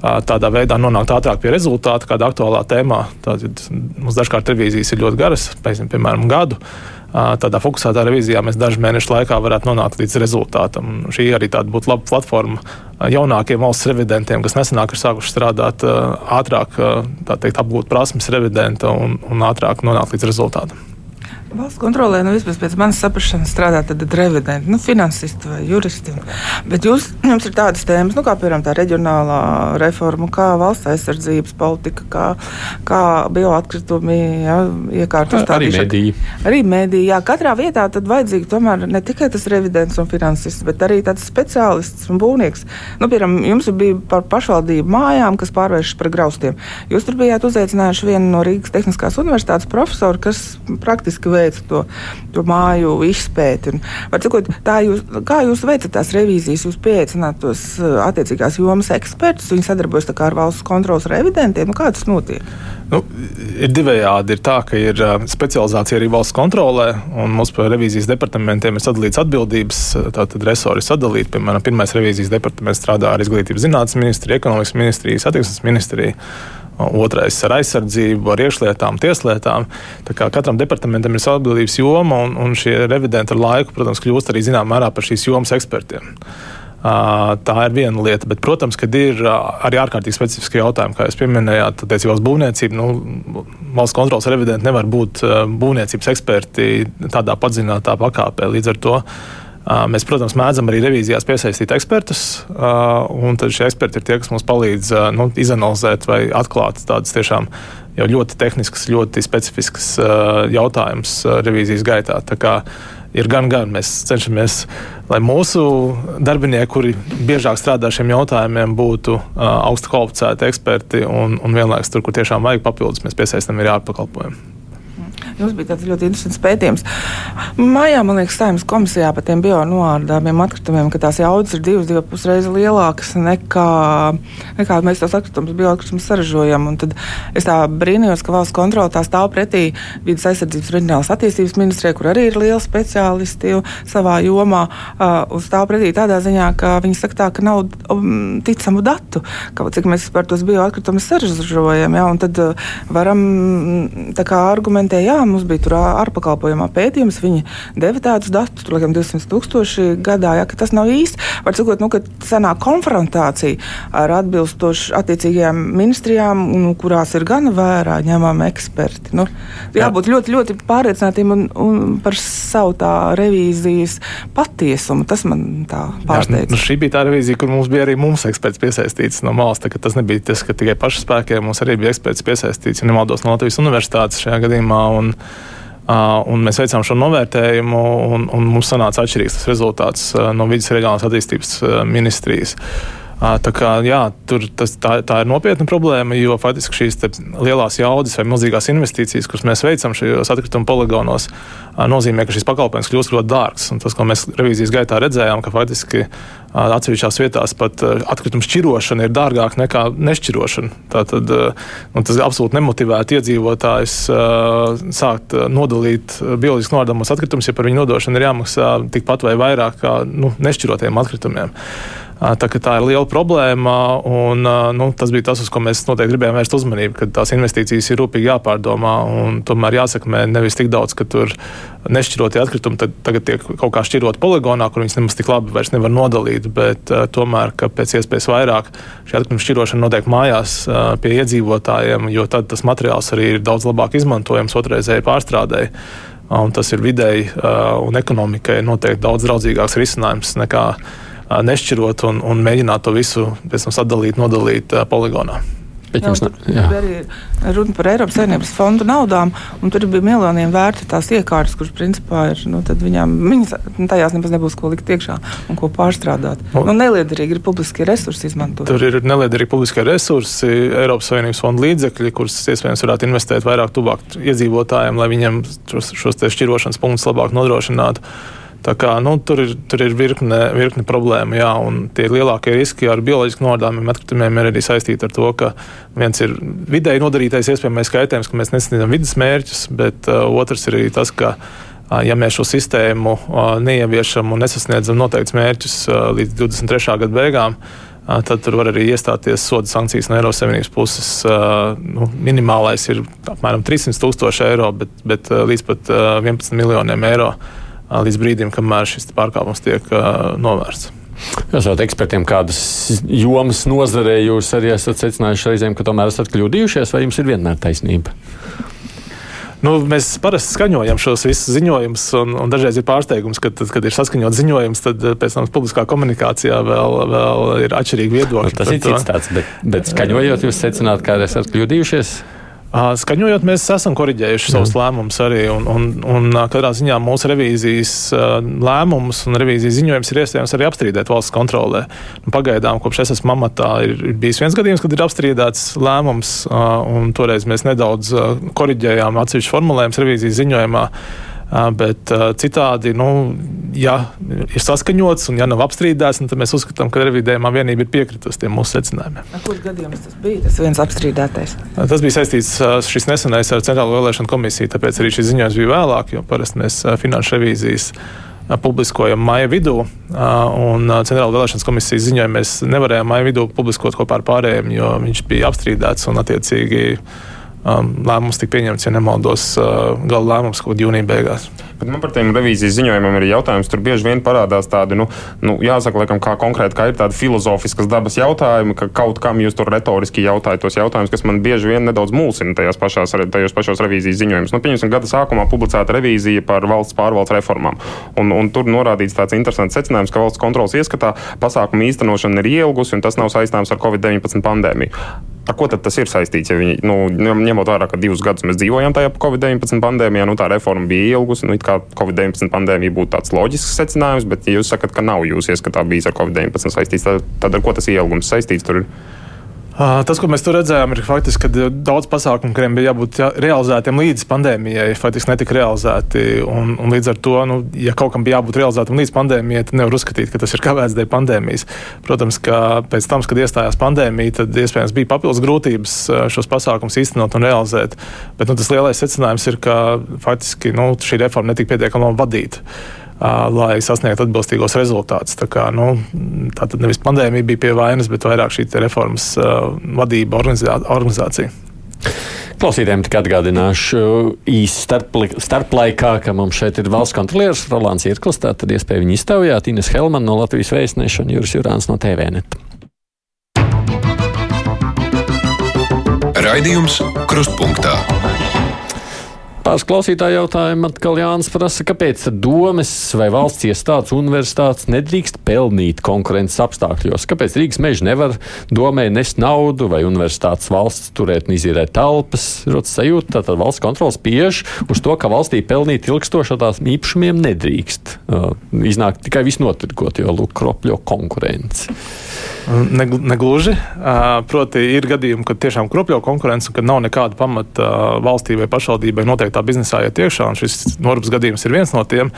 Tādā veidā nonākt ātrāk pie rezultāta kādā aktuālā tēmā. Tātad mums dažkārt revīzijas ir ļoti garas, piemēram, gadu. Tādā fokusētā revīzijā mēs dažu mēnešu laikā varētu nonākt līdz rezultātam. Šī arī būtu laba platforma jaunākiem valsts revidentiem, kas nesenāk ir sākuši strādāt, ātrāk teikt, apgūt prasmes revidenta un, un ātrāk nonākt līdz rezultātam. Valsts kontrolē, nu, vismaz pēc manas saprašanas, strādā tad revidenti, nu, finansisti vai juristi. Bet jūs, jums ir tādas tēmas, nu, kā piemēram tā reģionālā reforma, kā valsts aizsardzības politika, kā, kā bioatkritumi, ja, iekārtas tā, arī mediji. Arī mediji, jā. Katrā vietā tad vajadzīgi tomēr ne tikai tas revidents un finansists, bet arī tāds speciālists un būvnieks. Nu, piemēram, jums bija par pašvaldību mājām, kas pārvēršas par graustiem. Jūs tur bijāt uzaicinājuši vienu no Rīgas Tehniskās universitātes profesoru, kas praktiski veids veica to, to māju izpēti. Un, cikot, jūs, kā jūs veicat tās revīzijas, jūs pieaicināt tos uh, attiecīgās jomas ekspertus, viņi sadarbojas ar valsts kontrolas revidentiem? Nu, kā tas notiek? Nu, ir divējādi. Ir tā, ka ir uh, specializācija arī valsts kontrolē, un mums par revīzijas departamentiem ir sadalīts atbildības. Tātad resori sadalīti. Piemēram, pirmais revīzijas departaments strādā ar izglītības zinātnes ministriju, ekonomikas ministriju, satiksmes ministriju otrais ar aizsardzību, ar iekšlietām, tieslietām. Katram departamentam ir sava atbildības joma, un, un šie revidenti ar laiku, protams, kļūst arī zināmā mērā par šīs jomas ekspertiem. Tā ir viena lieta, bet, protams, kad ir arī ārkārtīgi specifiski jautājumi, kā jūs pieminējāt, attiecībā uz būvniecību. Nu, valsts kontrols revidenti nevar būt būvniecības eksperti tādā padziļinātā pakāpē. Līdz ar to Mēs, protams, mēdzam arī revīzijās piesaistīt ekspertus, un šie eksperti ir tie, kas mums palīdz nu, izanalizēt vai atklāt tādas tiešām jau ļoti tehniskas, ļoti specifiskas jautājumus revīzijas gaitā. Ir gan, gan mēs cenšamies, lai mūsu darbinieki, kuri biežāk strādā šiem jautājumiem, būtu augstu kvalificēti eksperti un, un vienlaikus tur, kur tiešām vajag papildus, mēs piesaistām arī ārpakalpojumu. Jums bija tāds ļoti interesants pētījums. Mājā, man liekas, Saimnes komisijā par tiem bionoārdāmiem atkritumiem, ka tās jaudas ir divas, divas pusreizes lielākas nekā, nekā mēs tos atkritumus, bioatkritumus saražojam. Un tad es tā brīnījos, ka valsts kontrole tā stāv pretī vidas aizsardzības reģionālās attīstības ministrijai, kur arī ir lieli speciālisti savā jomā, uh, stāv pretī tādā ziņā, ka viņi saka tā, ka nav um, ticamu datu, ka, cik mēs par tos bioatkritumus saražojam. Ja, un tad uh, varam tā kā argumentēt, jā, mums bija tur ārpakalpojumā pētījums, viņi deva tādus datus, tur laikam 200 tūkstoši gadā, ja, ka tas nav īsti. Var sakot, nu, ka sanāk konfrontācija ar atbilstoši attiecīgajām ministrijām, nu, kurās ir gan vērā ņemami eksperti. Nu, jābūt Jā. ļoti, ļoti pārliecinātiem un, un par savu tā revīzijas patiesumu. Tas man tā pārsteidz. Nu, šī bija tā revīzija, kur mums bija arī mums eksperts piesaistīts no malas. Tas nebija tas, ka tikai pašu spēkiem mums arī bija eksperts piesaistīts, ja nemaldos no Latvijas universitātes šajā gadījumā. Un, un mēs veicām šo novērtējumu, un, un mums sanāca atšķirīgs rezultāts uh, no vidus reģionālās attīstības uh, ministrijas. Tā, kā, jā, tas, tā, tā ir nopietna problēma, jo faktiski šīs lielās jaudas vai milzīgās investīcijas, kuras mēs veicam šajos atkrituma poligonos, nozīmē, ka šis pakalpojums kļūst ļoti dārgs. Un tas, ko mēs revīzijas gaitā redzējām, ka faktiski atsevišķās vietās pat atkrituma šķirošana ir dārgāka nekā nešķirošana. Tātad nu, tas absolūti nemotivētu iedzīvotājus sākt nodalīt bioloģiski nodalāmos atkritumus, ja par viņu nodošanu ir jāmaksā tikpat vai vairāk kā nu, nešķirotiem atkritumiem. Tā, tā ir liela problēma, un nu, tas bija tas, uz ko mēs noteikti gribējām vērst uzmanību, ka tās investīcijas ir rūpīgi jāpārdomā un tomēr jāsakmē nevis tik daudz, ka tur nešķirotie atkritumi tagad tiek kaut kā šķirot poligonā, kur viņas nemaz tik labi vairs nevar nodalīt, bet tomēr, ka pēc iespējas vairāk šī atkrituma šķirošana notiek mājās pie iedzīvotājiem, jo tad tas materiāls arī ir daudz labāk izmantojams otrreizēji pārstrādēji. Un tas ir vidēji uh, un ekonomikai noteikti daudz draudzīgāks risinājums nekā nešķirot un, un mēģināt to visu pēc tam sadalīt, nodalīt poligonā. Bet jums jā. bija arī runa par Eiropas Savienības fondu naudām, un tur bija miljoniem vērti tās iekārtas, kuras principā ir, nu, tad viņām, viņas nu, tajās nemaz nebūs ko likt iekšā un ko pārstrādāt. Un- Nu, neliederīgi ir publiskie resursi izmantot. Tur ir neliederīgi publiskie resursi, Eiropas Savienības fonda līdzekļi, kurus iespējams varētu investēt vairāk tuvāk iedzīvotājiem, lai viņiem šos, šos šķirošanas punktus labāk nodrošinātu. Tā kā, nu, tur ir, tur ir virkne, virkne problēmu, jā, un tie lielākie riski ar bioloģiski nodāmiem atkritumiem ir arī saistīti ar to, ka viens ir vidēji nodarītais iespējamais kaitējums, ka mēs nesasniedzam vidas mērķus, bet uh, otrs ir arī tas, ka uh, ja mēs šo sistēmu uh, neieviešam un nesasniedzam noteikts mērķus uh, līdz 23. gada beigām, tad tur var arī iestāties soda sankcijas no Eiropas Savienības puses. Nu, minimālais ir apmēram 300 tūkstoši eiro, bet, bet līdz pat uh, 11 miljoniem eiro līdz brīdim, kamēr šis pārkāpums tiek novērsts. Esat ekspertiem, kādas jomas nozarē jūs arī esat secinājuši reizēm, ka tomēr esat kļūdījušies, vai jums ir vienmēr taisnība? Nu, mēs parasti skaņojam šos visus ziņojumus, un, un dažreiz ir pārsteigums, ka, tad, kad ir saskaņots ziņojums, tad pēc tam publiskā komunikācijā vēl, vēl ir atšķirīgi viedokļi. Tas par ir cits tāds, bet, bet skaņojot, jūs secināt, ka esat kļūdījušies. Skaņojot, mēs esam korģējuši savus lēmumus arī. Un, un, un katrā ziņā mūsu revīzijas lēmumus un revīzijas ziņojums ir iespējams arī apstrīdēt valsts kontrolē. Nu, Pagaidām, kopš es esmu amatā, ir, bijis viens gadījums, kad ir apstrīdēts lēmums, un toreiz mēs nedaudz korģējām atsevišķu formulējumu revīzijas ziņojumā. Bet citādi, nu, ja ir saskaņots un ja nav apstrīdēts, nu, tad mēs uzskatām, ka revidējumā vienība ir piekritusi tiem mūsu secinājumiem. Kurš gadījums tas bija? Tas viens apstrīdētais. Tas bija saistīts šis nesenais ar Centrālo vēlēšanu komisiju, tāpēc arī šis ziņojums bija vēlāk, jo parasti mēs finanšu revīzijas publiskojam maija vidū, un Centrāla vēlēšanas komisijas ziņojumu mēs nevarējām maija vidū publiskot kopā ar pārējiem, jo viņš bija apstrīdēts un attiecīgi um, lēmums tika pieņemts, ja nemaldos, uh, gala lēmums kaut kādā jūnija beigās. Bet man par tiem revīzijas ziņojumiem ir jautājums. Tur bieži vien parādās tādi, nu, nu jāsaka, laikam, kā konkrēti, kā ir tādi filozofiskas dabas jautājumi, ka kaut kam jūs tur retoriski jautājat tos jautājumus, kas man bieži vien nedaudz mulsina tajās pašās, tajos pašos revīzijas ziņojumus. Nu, pieņemsim, gada sākumā publicēta revīzija par valsts pārvaldes reformām. Un, un tur norādīts tāds interesants secinājums, ka valsts kontrolas ieskatā pasākumu īstenošana ir ielgusi un tas nav saistāms ar Covid-19 pandēmiju. Ar ko tas ir saistīts? Ja viņi, nu, ņemot vērā, ka divus gadus mēs dzīvojam tajā Covid-19 pandēmijā, nu, tā reforma bija ilgusi. Nu, kā Covid-19 pandēmija būtu tāds loģisks secinājums, bet, ja jūs sakat, ka nav jūsu ieskatā bijis ar Covid-19 saistīts, tad, tad ar ko tas ielgums saistīts? Tur ir Tas, ko mēs tur redzējām, ir faktiski, ka daudz pasākumu, kuriem bija jābūt jā- realizētiem līdz pandēmijai, faktiski netika realizēti. Un, un līdz ar to, nu, ja kaut kam bija jābūt realizētam līdz pandēmijai, tad nevar uzskatīt, ka tas ir kavēts dēļ pandēmijas. Protams, ka pēc tam, kad iestājās pandēmija, tad iespējams bija papildus grūtības šos pasākumus īstenot un realizēt. Bet nu, tas lielais secinājums ir, ka faktiski nu, šī reforma netika pietiekami vadīta lai sasniegtu atbilstīgos rezultātus. Tā, kā, nu, tā tad nevis pandēmija bija pie vainas, bet vairāk šī reformas vadība, organizā, organizācija. Klausītājiem tikai atgādināšu īsi starplaikā, ka mums šeit ir valsts kontrolieris Rolands Irklis, tātad iespēja viņu iztaujāt, Ines Helman no Latvijas vēstneša un Juris Jurāns no TVNet. Raidījums Krustpunktā. Pāris klausītāju jautājumu atkal Jānis prasa, kāpēc domes vai valsts iestādes universitātes nedrīkst pelnīt konkurences apstākļos? Kāpēc Rīgas meža nevar domē nest naudu vai universitātes valsts turēt un izīrēt telpas? Rotas sajūta, tātad valsts kontrols spiež uz to, ka valstī pelnīt ilgstoši ar tās īpašumiem nedrīkst. Uh, iznāk tikai visnotirgot, jo lūk, kropļo konkurence. Negl negluži. Uh, Proti, ir gadījumi, kad tiešām kropļo konkurence, kad nav nekāda pamata uh, valstī vai pašvaldībai noteiktā biznesā iet iekšā. un Šis normas gadījums ir viens no tiem.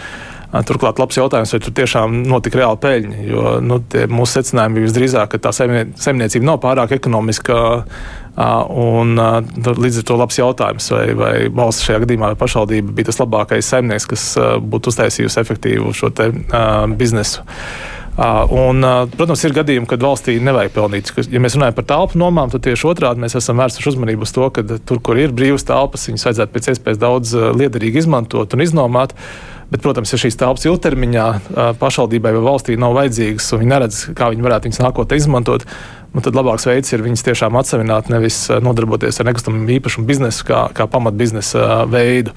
Turklāt, labs jautājums, vai tur tiešām notika reāla peļņa. Jo nu, mūsu secinājumi bija visdrīzāk, ka tā saimnie- saimniecība nav pārāk ekonomiska. Un, līdz ar to labs jautājums, vai, vai valsts šajā gadījumā vai pašvaldība bija tas labākais saimnieks, kas būtu uztaisījusi efektīvu šo te, uh, biznesu. Uh, Un, uh, protams, ir gadījumi, kad valstī nevajag pelnīt. Ja mēs runājam par telpu nomām, tad tieši otrādi mēs esam vērsuši uzmanību uz to, ka tur, kur ir brīvas telpas, viņas vajadzētu pēc iespējas daudz uh, liederīgi izmantot un iznomāt. Bet, protams, ja šīs telpas ilgtermiņā pašvaldībai vai valstī nav vajadzīgas, un viņi neredz, kā viņi varētu viņas nākotnē izmantot, nu, tad labāks veids ir viņas tiešām atsevināt, nevis uh, nodarboties ar nekustamību īpašumu biznesu kā, kā pamatbiznesa uh, veidu.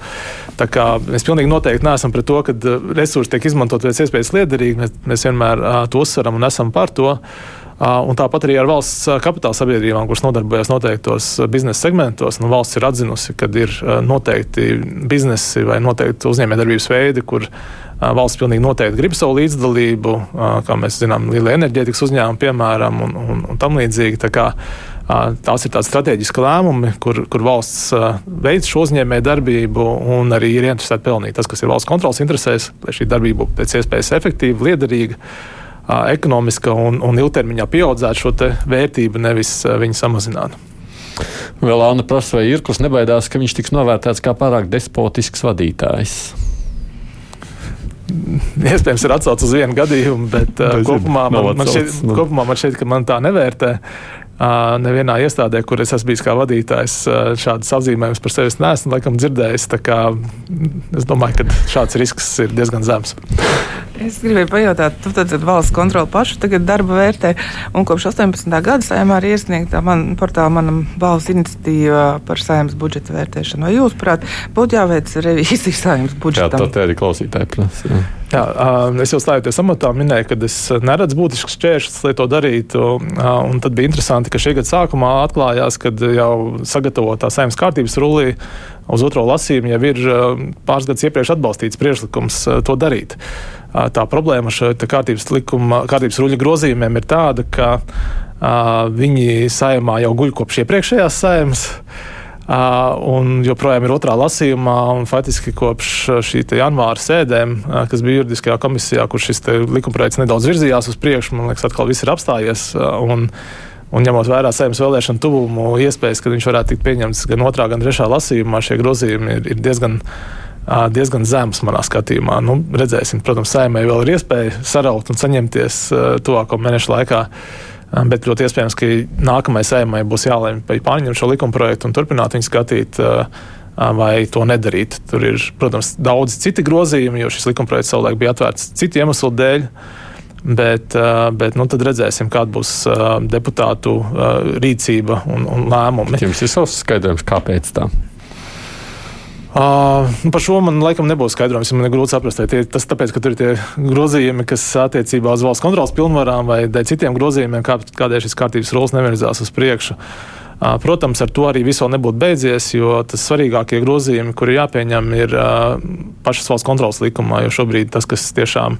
Tā kā mēs pilnīgi noteikti neesam pret to, ka uh, resursi tiek izmantot pēc iespējas liederīgi. Mēs, mēs vienmēr to uzsveram un esam par to. Un tāpat arī ar valsts kapitāla sabiedrībām, kuras nodarbojas noteiktos biznesa segmentos, nu, valsts ir atzinusi, ka ir noteikti biznesi vai noteikti uzņēmējdarbības veidi, kur valsts pilnīgi noteikti grib savu līdzdalību, kā mēs zinām, liela enerģētikas uzņēmuma, piemēram, un, un, un tam līdzīgi. Tā kā, Tās ir tādas strateģiski lēmumi, kur, kur valsts veids šo uzņēmēju darbību un arī ir interesēta pelnīt tas, kas ir valsts kontrolas interesēs, lai šī darbība būtu pēc iespējas efektīva, liederīga ekonomiska un, un ilgtermiņā pieaudzētu šo vērtību, nevis viņu samazinātu. Vēl Anna prasa, vai Irklis nebaidās, ka viņš tiks novērtēts kā pārāk despotisks vadītājs. Iespējams, ir atsaucis uz vienu gadījumu, bet uh, kopumā, man, man šeit, nu. kopumā man šķiet, ka man tā nevērtē. Nevienā iestādē, kur es esmu bijis kā vadītājs, šādas apzīmējumus par sevi neesmu laikam dzirdējis. Es domāju, ka šāds risks ir diezgan zems. Es gribēju pajautāt, tu tad valsts kontroli pašu tagad darba vērtē, un kopš 18. gada saimā ir iesniegta man, portāla manam balss iniciatīva par saimnes budžeta vērtēšanu. Vai jūs, prāt, būtu jāveic revīzijas saimnes budžetam? Jā, tā arī klausītāji prasa. Jā, es jau stājoties amatā minēju, ka es neredzu būtiskus šķēršļus, lai to darītu. Un tad bija interesanti, ka šī gada sākumā atklājās, ka jau sagatavotā saimnes kārtības rullī uz otro lasījumu jau ir pāris gadus iepriekš atbalstīts priekšlikums to darīt. Tā problēma ar kārtības, likuma, kārtības ruļa grozījumiem ir tāda, ka viņi saimā jau guļ kopš iepriekšējās saimas. Un joprojām ir otrā lasījumā, un faktiski kopš šī janvāra sēdēm, kas bija juridiskajā komisijā, kur šis likumprojekts nedaudz virzījās uz priekšu, man liekas, atkal viss ir apstājies. Un, un ņemot vērā saimnes vēlēšanu tuvumu, iespējas, ka viņš varētu tikt pieņemts gan otrā, gan trešā lasījumā, šie grozījumi ir, ir diezgan diezgan zems manā skatījumā. Nu, redzēsim, protams, saimē vēl ir iespēja saraut un saņemties tuvāko mēnešu laikā. Bet ļoti iespējams, ka nākamajai saimai būs jālēma par pārņemt šo likuma projektu un turpināt viņu skatīt. Vai to nedarīt. Tur ir, protams, daudz citi grozījumi, jo šis likumprojekts savulaik bija atvērts citu iemeslu dēļ. Bet, bet nu, tad redzēsim, kāda būs deputātu rīcība un, un lēmumi. Jums ir savs skaidrojums, kāpēc tā? Uh, par šo man laikam nebūs skaidrojums. Man ir grūti saprast, tie, tas tāpēc, ka tur ir tie grozījumi, kas attiecībā uz valsts kontrolas pilnvarām vai citiem grozījumiem, kā, kādēļ šis kārtības rols nevirzās uz priekšu. Uh, protams, ar to arī viss vēl nebūtu beidzies, jo tas svarīgākie grozījumi, kuri jāpieņem, ir uh, pašas valsts kontrolas likumā, jo šobrīd tas, kas tiešām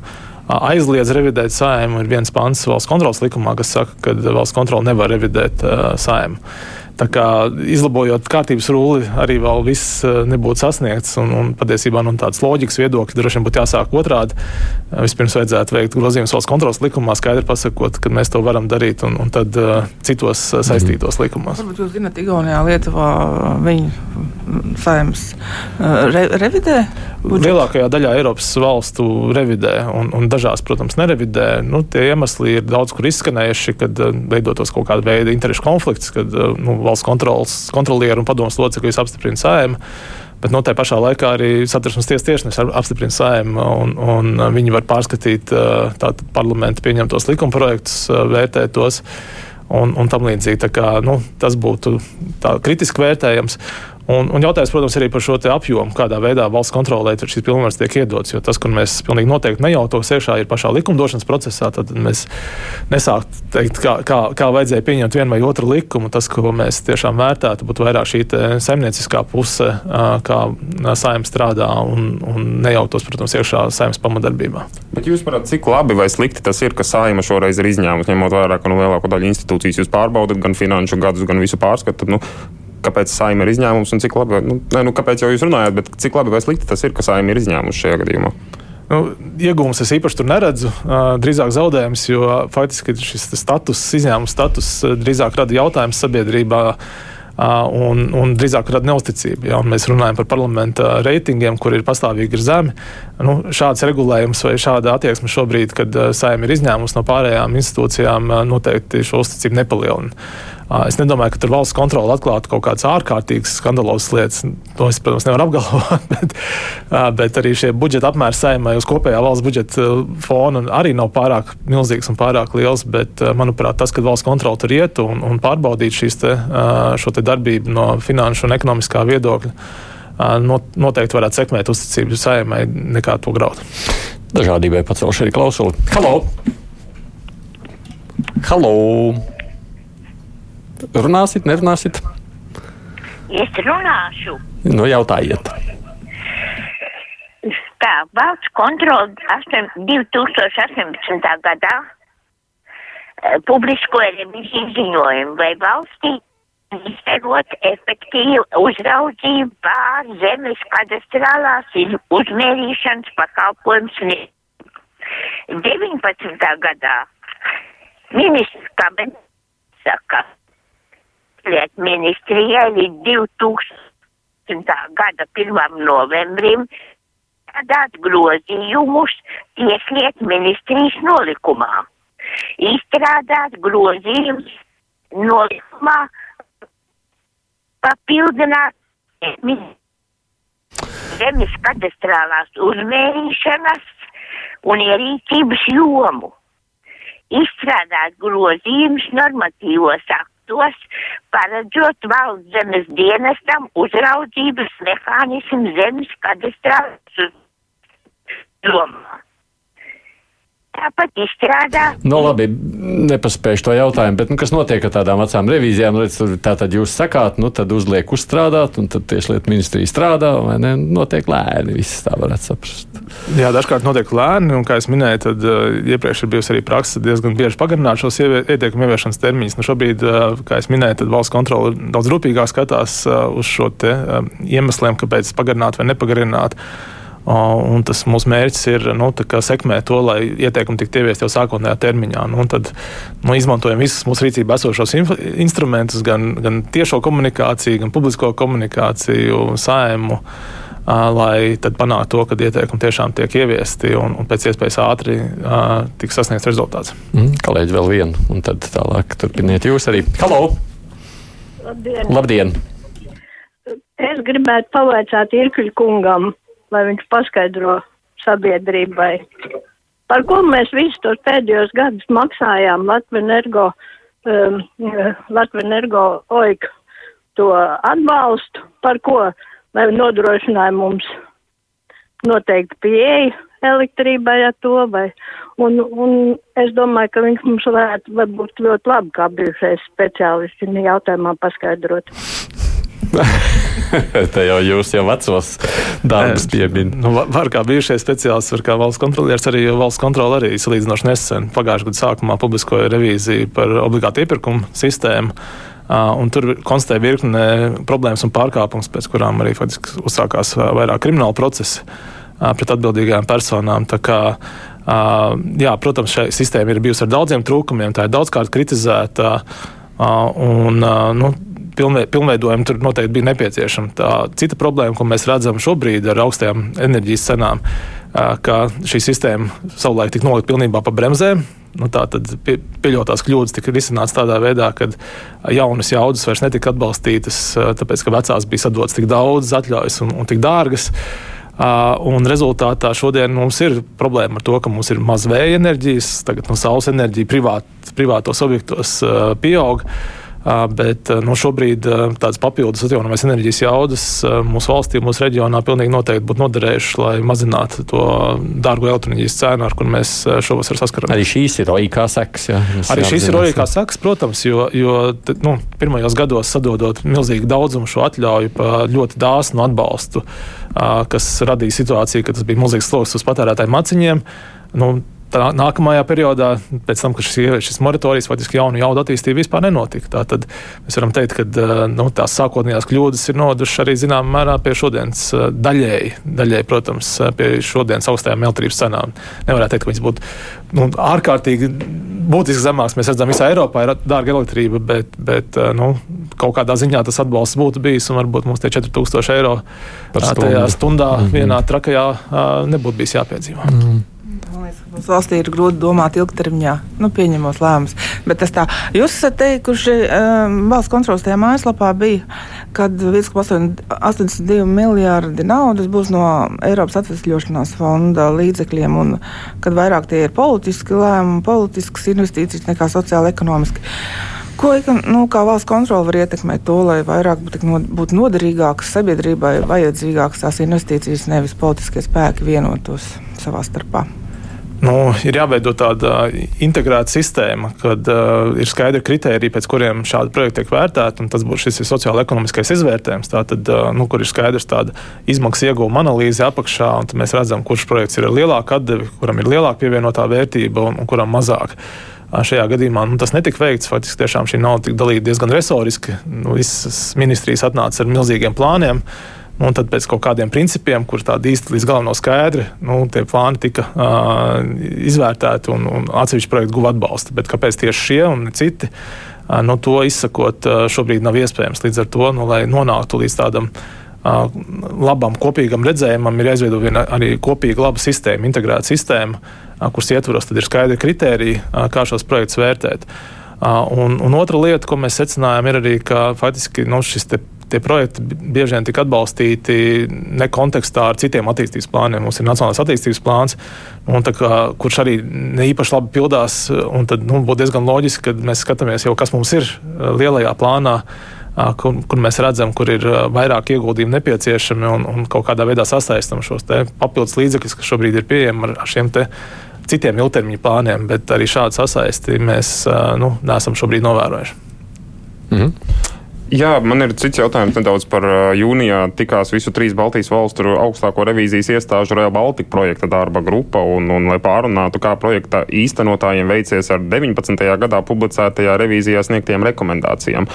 aizliedz revidēt sājumu, ir viens pants valsts kontrolas likumā, kas saka, ka valsts kontrola nevar revidēt sājumu. Tā kā izlabojot kārtības rulli, arī vēl viss eh, nebūtu sasniegts. Un, un patiesībā no tādas loģikas viedokļa droši vien būtu jāsāk otrādi. Eh, vispirms vajadzētu veikt grozījumus valsts kontrolas likumā, skaidri pasakot, ka mēs to varam darīt, un, un tad uh, citos saistītos likumos. Varbūt jūs zināt, Igaunijā, Lietuvā viņi saimnes uh, re, revidē? Budžetu? Lielākajā daļā Eiropas valstu revidē, un, un dažās, protams, nerevidē. Nu, tie iemesli ir daudz kur izskanējuši, kad veidotos kaut kāda veida interešu konflikts, kad nu, valsts kontrols, kontrolieru un padomus locekļus apstiprina sēma. Bet no nu, tā pašā laikā arī satversmes tiesas tiesnesis apstiprina sēmu, un, un viņi var pārskatīt tātad, parlamentu pieņemtos likumprojektus, vērtēt tos un, un tam līdzīgi. Kā, nu, tas būtu kritiski vērtējams. Un, un jautājums, protams, arī par šo apjomu, kādā veidā valsts kontrolē šīs pilnvaras tiek iedotas. Jo tas, kur mēs pilnīgi noteikti nejautos iekšā, ir pašā likumdošanas procesā. Tad mēs nesāktu teikt, kā, kā, kā vajadzēja pieņemt vienu vai otru likumu. Tas, ko mēs tiešām vērtētu, būtu vairāk šī saimnieciskā puse, kā saimnieks strādā un, un nejautos, protams, iekšā saimnes pamatdarbībā. Bet jūs varat, cik labi vai slikti tas ir, ka saima šoreiz ir izņēmusi, ņemot vērā, ka nu, lielāko daļu institūcijas jūs pārbaudat, gan finanšu gadus, gan visu pārskatu. Nu, kāpēc saima ir izņēmums un cik labi, nu, ne, nu, kāpēc jau jūs runājat, bet cik labi vai slikti tas ir, ka saima ir izņēmums šajā gadījumā? Nu, iegūmus es īpaši neredzu. Drīzāk zaudējums, jo faktiski šis status, izņēmuma status, drīzāk rada jautājumus sabiedrībā. Un, un drīzāk rada neusticību. Ja mēs runājam par parlamenta reitingiem, kur ir pastāvīgi ir zemi. Nu, šāds regulējums vai šāda attieksme šobrīd, kad saima ir izņēmusi no pārējām institūcijām, noteikti šo uzticību nepalielina. Es nedomāju, ka tur valsts kontrole atklātu kaut kādas ārkārtīgas skandalozas lietas. To es, protams, nevaru apgalvot. Bet, bet arī šie budžeta apmēri saimē uz kopējā valsts budžeta fona arī nav pārāk milzīgs un pārāk liels. Bet, manuprāt, tas, ka valsts kontrole tur iet un, un pārbaudīt šīs te, šo te darbību no finanšu un ekonomiskā viedokļa, noteikti varētu sekmēt uzticību saimai nekā to graut. Dažādībai pacelšu arī klausuli. Halo! Halo! Runāsit, nerunāsit? Es runāšu. Nu, jautājiet. Tā valsts kontrole 2018. gadā eh, publiskoja reviziju ziņojumu, vai valstī izdarot efektīvu uzraudzību pār zemes kadastrālās uzmērīšanas pakalpojums. 19. gadā ministrs kabinets saka, Lietu ministrijai līdz 2000. gada 1. novembrim strādāt grozījumus tieslietu ministrijas nolikumā. Izstrādāt grozījumus nolikumā, papildināt zemes kadastrālās uzmērīšanas un ierīcības jomu. Izstrādāt grozījumus normatīvos aktos, paredzot valsts zemes dienestam uzraudzības mehānismu zemes kadastrālās jomā. Tāpat izstrādāt Nu, labi, nepaspējuši to jautājumu, bet nu, kas notiek ar tādām vecām revīzijām? Redz, tur tā tad jūs sakāt, nu tad uzliek uzstrādāt, un tad tieslietu ministrija strādā, vai ne? Notiek lēni, viss tā varētu saprast. Jā, dažkārt notiek lēni, un, kā jau minēju, tad uh, iepriekš ir bijusi arī praksa diezgan bieži pagarināt šos ieteikumu ieviešanas termiņus. Nu, šobrīd, uh, kā jau minēju, tad valsts kontrole daudz rūpīgāk skatās uh, uz šo te, uh, iemesliem, kāpēc pagarināt vai nepagarināt. Uh, un tas mūsu mērķis ir nu, sekmēt to, lai ieteikumi tiktu ieviesti jau sākotnējā termiņā. Nu, tad nu, izmantojam visus mūsu rīcībā esošos instrumentus, gan, gan tiešo komunikāciju, gan publisko komunikāciju, saimu. Lai tad panāktu to, ka ieteikumi tiešām tiek ieviesti un, un pēc iespējas ātri uh, tiks sasniegts rezultāts. Mm, kolēģi, vēl vienu, un tad tālāk turpiniet jūs arī. Halo! Labdien. Labdien! Es gribētu pavaicāt Irkļu kungam, lai viņš paskaidro sabiedrībai, par ko mēs visus tos pēdējos gadus maksājām Latvijas energo, um, Latvijas energo oiku to atbalstu, par ko, lai nodrošināja mums noteikti pieeja elektrībai ar to, vai, un, un es domāju, ka viņš mums varētu varbūt ļoti labi kā bijušais speciālists šajā jautājumā paskaidrot. Te jau jūs jau vecos darbus pieminat. Nu, va- var kā bijušais speciālists, var kā valsts kontrolieris, arī valsts kontrole arī salīdzinoši nesen pagājušā gada sākumā publiskoja revīziju par obligātu iepirkumu sistēmu. Un tur konstatēja virkne problēmas un pārkāpumus, pēc kurām arī faktiski uzsākās vairāk krimināla procesi pret atbildīgajām personām. Uh, jā, protams, šī sistēma ir bijusi ar daudziem trūkumiem, tā ir daudzkārt kritizēta. Uh, un, uh, nu, pilnveidojumi tur noteikti bija nepieciešami. Tā cita problēma, ko mēs redzam šobrīd ar augstajām enerģijas cenām, ka šī sistēma savulaik tika nolikta pilnībā pa bremzēm. Nu, tā tad pie, pieļautās kļūdas tika risināts tādā veidā, ka jaunas jaudas vairs netika atbalstītas, tāpēc ka vecās bija sadotas tik daudz atļaujas un, un tik dārgas. Uh, un rezultātā šodien mums ir problēma ar to, ka mums ir maz vēja enerģijas, tagad no saules enerģija privāt, privātos objektos uh, pieaug. Uh, bet nu, šobrīd tādas papildus atjaunojamās enerģijas jaudas mūsu valstī, mūsu reģionā pilnīgi noteikti būtu noderējušas, lai mazinātu to dārgo elektroenerģijas cēnu, ar kur mēs šovasar saskaramies. Arī šīs ir OIK sekas. Jā, Arī šīs ir jāapzinās, arī kā sakas, protams, jo, jo nu, pirmajos gados sadodot milzīgu daudzumu šo atļauju par ļoti dāsnu atbalstu, kas radīja situāciju, ka tas bija milzīgs sloks uz patērētāju maciņiem. Nu, Tā nākamajā periodā, pēc tam, kad šis, šis moratorijas faktiski jaunu jaudu attīstība vispār nenotika. Tā tad mēs varam teikt, ka nu, tās sākotnējās kļūdas ir nodušas arī zināmā mērā pie šodienas daļēji, daļēji, protams, pie šodienas augstajām elektrības cenām. Nevarētu teikt, ka viņas būtu nu, ārkārtīgi būtiski zemāks. Mēs redzam, visā Eiropā ir dārga elektrība, bet, bet nu, kaut kādā ziņā tas atbalsts būtu bijis, un varbūt mums tie 4000 eiro tajā stundā Mhm. vienā trakajā nebūtu bijis jāpiedzīvo. Liekas, ka mums valstī ir grūti domāt ilgtermiņā, nu, pieņemot lēmumus. Bet tas tā, jūs esat teikuši, um, valsts kontrolas tajā mājaslapā bija, kad 1,82 miljārdi naudas būs no Eiropas atvesļošanās fonda līdzekļiem, un kad vairāk tie ir politiski lēmumi, politiskas investīcijas nekā sociāli ekonomiski. Ko nu, valsts kontrole var ietekmēt to, lai vairāk būtu noderīgākas sabiedrībai, vajadzīgākas tās investīcijas, nevis politiskie spēki vienotos savā starpā? Nu, ir jāveido tāda integrēta sistēma, kad uh, ir skaidri kriteriji, pēc kuriem šādi projekti tiek vērtēti. Tas būs šis sociālo-ekonomiskais izvērtējums, tātad, uh, nu, kur ir skaidrs tāda izmaksu ieguvuma analīze apakšā, un mēs redzam, kurš projekts ir ar lielāku atdevi, kuram ir lielāka pievienotā vērtība un, un kuram mazāk. Šajā gadījumā nu, tas netika veikts. Faktiski tiešām šī nauda tika dalīta diezgan resoriski. Nu, visas ministrijas atnāca ar milzīgiem plāniem. Nu, un tad pēc kaut kādiem principiem, kur tādi īsti līdz galam nav skaidri, nu, tie plāni tika uh, izvērtēti un, un atsevišķi projekti guva atbalstu. Bet kāpēc tieši šie un citi? Uh, nu, to izsakot, uh, šobrīd nav iespējams. Līdz ar to, nu, lai nonāktu līdz tādam uh, labam kopīgam redzējumam, ir jāizveido arī kopīga laba sistēma, integrēta sistēma, kuras ietvaros ir skaidri kriteriji, kā šos projektus vērtēt. Un, un otra lieta, ko mēs secinājām, ir arī, ka faktiski nu, šis tie projekti bieži vien tika atbalstīti ne kontekstā ar citiem attīstības plāniem. Mums ir Nacionālais attīstības plāns, kā, kurš arī ne īpaši labi pildās. Tad nu, būtu diezgan loģiski, ka mēs skatāmies jau, kas mums ir lielajā plānā. Kur, kur mēs redzam, kur ir vairāk ieguldījumu nepieciešami un, un kaut kādā veidā sasaistām šos papildus līdzekļus, kas šobrīd ir pieejami ar, ar šiem citiem ilgtermiņa plāniem, bet arī šādu sasaisti mēs nu, neesam šobrīd novērojuši. Mm -hmm. Jā, man ir cits jautājums nedaudz par jūnijā. Tikās visu trīs Baltijas valstu augstāko revīzijas iestāžu Real Baltica projekta darba grupa, un, un lai pārunātu, kā projekta īstenotājiem veicies ar 19. gadā publicētajā revīzijā sniegtiem rekomendācijām.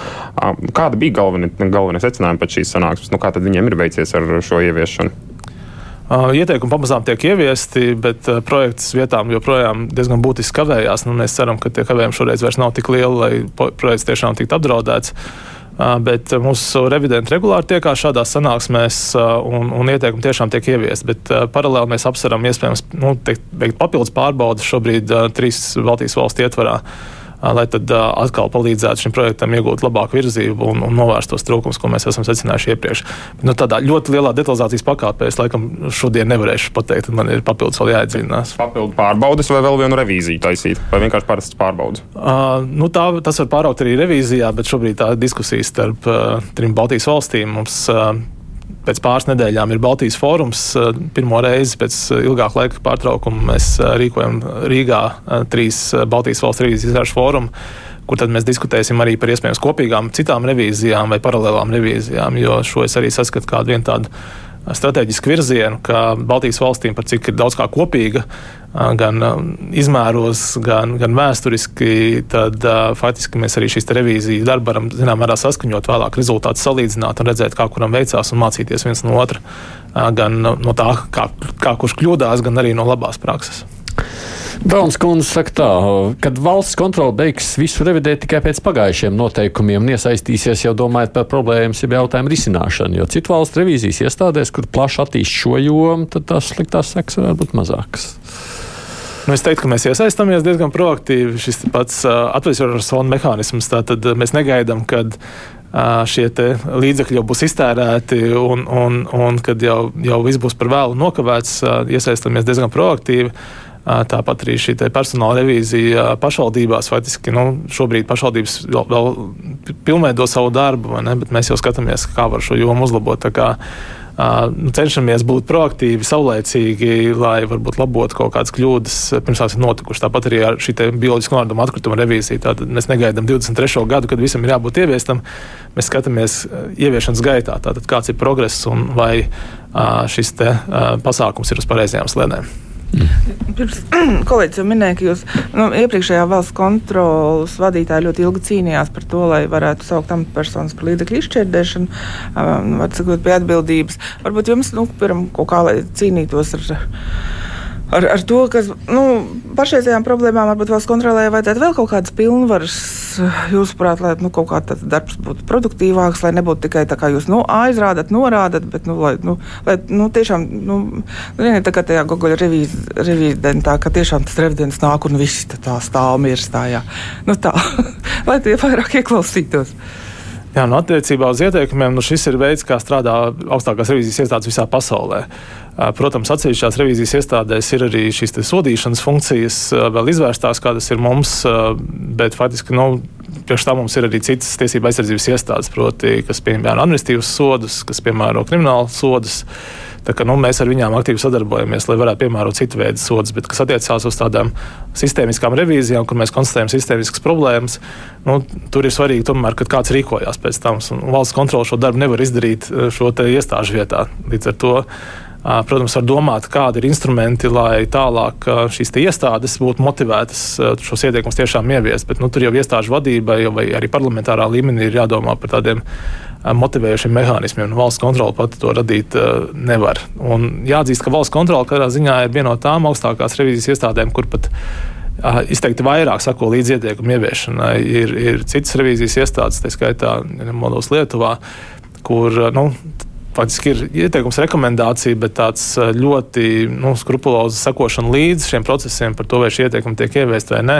Kāda bija galvenie, galvenie secinājumi pēc šīs sanāksmes? Nu, kā tad viņiem ir veicies ar šo ieviešanu? Ieteikumi pamazām tiek ieviesti, bet projekts vietām joprojām diezgan būtiski kavējās. Nu, mēs ceram, ka tie kavējumi šoreiz vairs nav tik lieli, lai projekts tiešām tiktu apdraudēts. Bet mūsu revidenti regulāri tiekās šādās sanāksmēs, un, un ieteikumi tiešām tiek ieviesti. Bet paralēli mēs apsveram iespējams nu, veikt papildus pārbaudas šobrīd trīs Baltijas valstu ietvarā lai tad atkal palīdzētu šim projektam iegūt labāku virzību un, un novērst tos trūkumus, ko mēs esam secinājuši iepriekš. Nu, tādā ļoti lielā detalizācijas pakāpē es laikam šodien nevarēšu pateikt, man ir papildus vēl jāiedzīvinās. Papildu pārbaudas vai vēl vienu revīziju taisīt, vai vienkārši parastas pārbaudas? Uh, nu, tā, tas var pāraukt arī revīzijā, bet šobrīd tā diskusija starp uh, trim Baltijas valstīm mums. Uh, pēc pāris nedēļām ir Baltijas fórums. Eh, pirmo reizi pēc eh, ilgāka laika pārtraukuma mēs eh, rīkojam Rīgā trīs Baltijas valsts revīzijas izrāžu fórumu kur tad mēs diskutēsim arī par iespējams kopīgām citām revīzijām vai paralēlām revīzijām, jo šo es arī saskatu kā vienu tādu strateģisku virzienu, ka Baltijas valstīm par cik ir daudz kā kopīga, gan izmēros, gan, gan vēsturiski, tad faktiski mēs arī šīs revīzijas darbu varam zināmā mērā saskaņot, vēlāk rezultātus salīdzināt un redzēt, kā kuram veicās un mācīties viens no otra, gan no tā, kā, kā kurš kļūdās, gan arī no labās prakses. Brauns kundze saka tā, kad valsts kontrole beigs visu revidēt tikai pēc pagājušiem noteikumiem un iesaistīsies jau domājot par problēmas, ja jautājumu risināšanu, jo citu valstu revīzijas iestādēs, kur plaši attīst šo jomu, tad tās sliktās sekas varētu būt mazākas. Nu, es teiktu, ka mēs iesaistāmies diezgan proaktīvi. Šis pats uh, atvesļošanas fonda mehānisms, tātad mēs negaidām, kad uh, šie līdzekļi jau būs iztērēti un, un, un kad jau, jau viss būs par vēlu nokavēts, uh, iesaistāmies diezgan proaktīvi. Tāpat arī šī personāla revīzija pašvaldībās. Faktiski nu, šobrīd pašvaldības vēl, vēl pilnveido savu darbu, ne, bet mēs jau skatāmies, kā var šo jomu uzlabot. Kā, Uh, cenšamies būt proaktīvi, saulēcīgi, lai varbūt labotu kaut kādas kļūdas, pirms tās ir notikušas. Tāpat arī ar šī bioloģiskā noraduma atkrituma revīziju. Tātad mēs negaidām 23. gadu, kad visam ir jābūt ieviestam. Mēs skatāmies ieviešanas gaitā, tātad kāds ir progress un vai šis te, pasākums ir uz pareizajām slēdēm. Pirms kolēģis jau minēja, ka jūs nu, iepriekšējā valsts kontrolas vadītāja ļoti ilgi cīnījās par to, lai varētu saukt amatpersonas par līdzekļu izšķērdēšanu, um, var sakot, pie atbildības. Varbūt jums, nu, piram, kaut kā, lai cīnītos ar ar, ar to, ka nu, pašreizējām problēmām varbūt valsts kontrolē vajadzētu vēl kaut kādas pilnvaras, jūsuprāt, lai nu, kaut kāds darbs būtu produktīvāks, lai nebūtu tikai tā, kā jūs nu, aizrādat, norādat, bet nu, lai, nu, lai nu, tiešām, nu, nu, tā kā tajā Gogoļa revīz, revīdentā, ka tiešām tas revidents nāk un viss tā stāv mirstājā. Nu, tā, lai tie vairāk ieklausītos. Jā, nu, attiecībā uz ieteikumiem, nu, šis ir veids, kā strādā augstākās revīzijas iestādes visā pasaulē. Protams, atsevišķās revīzijas iestādēs ir arī šīs sodīšanas funkcijas vēl izvērstās, kā tas ir mums, bet faktiski nu, priekš tā mums ir arī citas tiesība aizsardzības iestādes, proti, kas piemēro administratīvus sodus, kas piemēro kriminālu sodus. Tā kā, nu, mēs ar viņām aktīvi sadarbojamies, lai varētu piemērot citu veidu sodus. Bet, kas attiecās uz tādām sistēmiskām revīzijām, kur mēs konstatējam sistēmiskas problēmas, nu, tur ir svarīgi, tomēr, ka kāds rīkojās pēc tam. Valsts kontrole šo darbu nevar izdarīt eh, šo iestāžu vietā. Līdz ar to Protams, var domāt, kādi ir instrumenti, lai tālāk šīs iestādes būtu motivētas šos ieteikumus tiešām ieviest. Bet nu, tur jau iestāžu vadībai vai arī parlamentārā līmenī ir jādomā par tādiem motivējošiem mehānismiem. Valsts kontrole pati to radīt nevar. Un jāatzīst, ka valsts kontrole katrā ziņā ir viena no tām augstākās revīzijas iestādēm, kur pat izteikti vairāk sako līdz ieteikumu ieviešanai. Ir, ir citas revīzijas iestādes, tā skaitā Moldovas Lietuvā, kur nu, faktiski ir ieteikums, rekomendācija, bet tāds ļoti nu, skrupulozs sekošana līdz šiem procesiem par to, vai šie ieteikumi tiek ieviesti vai nē.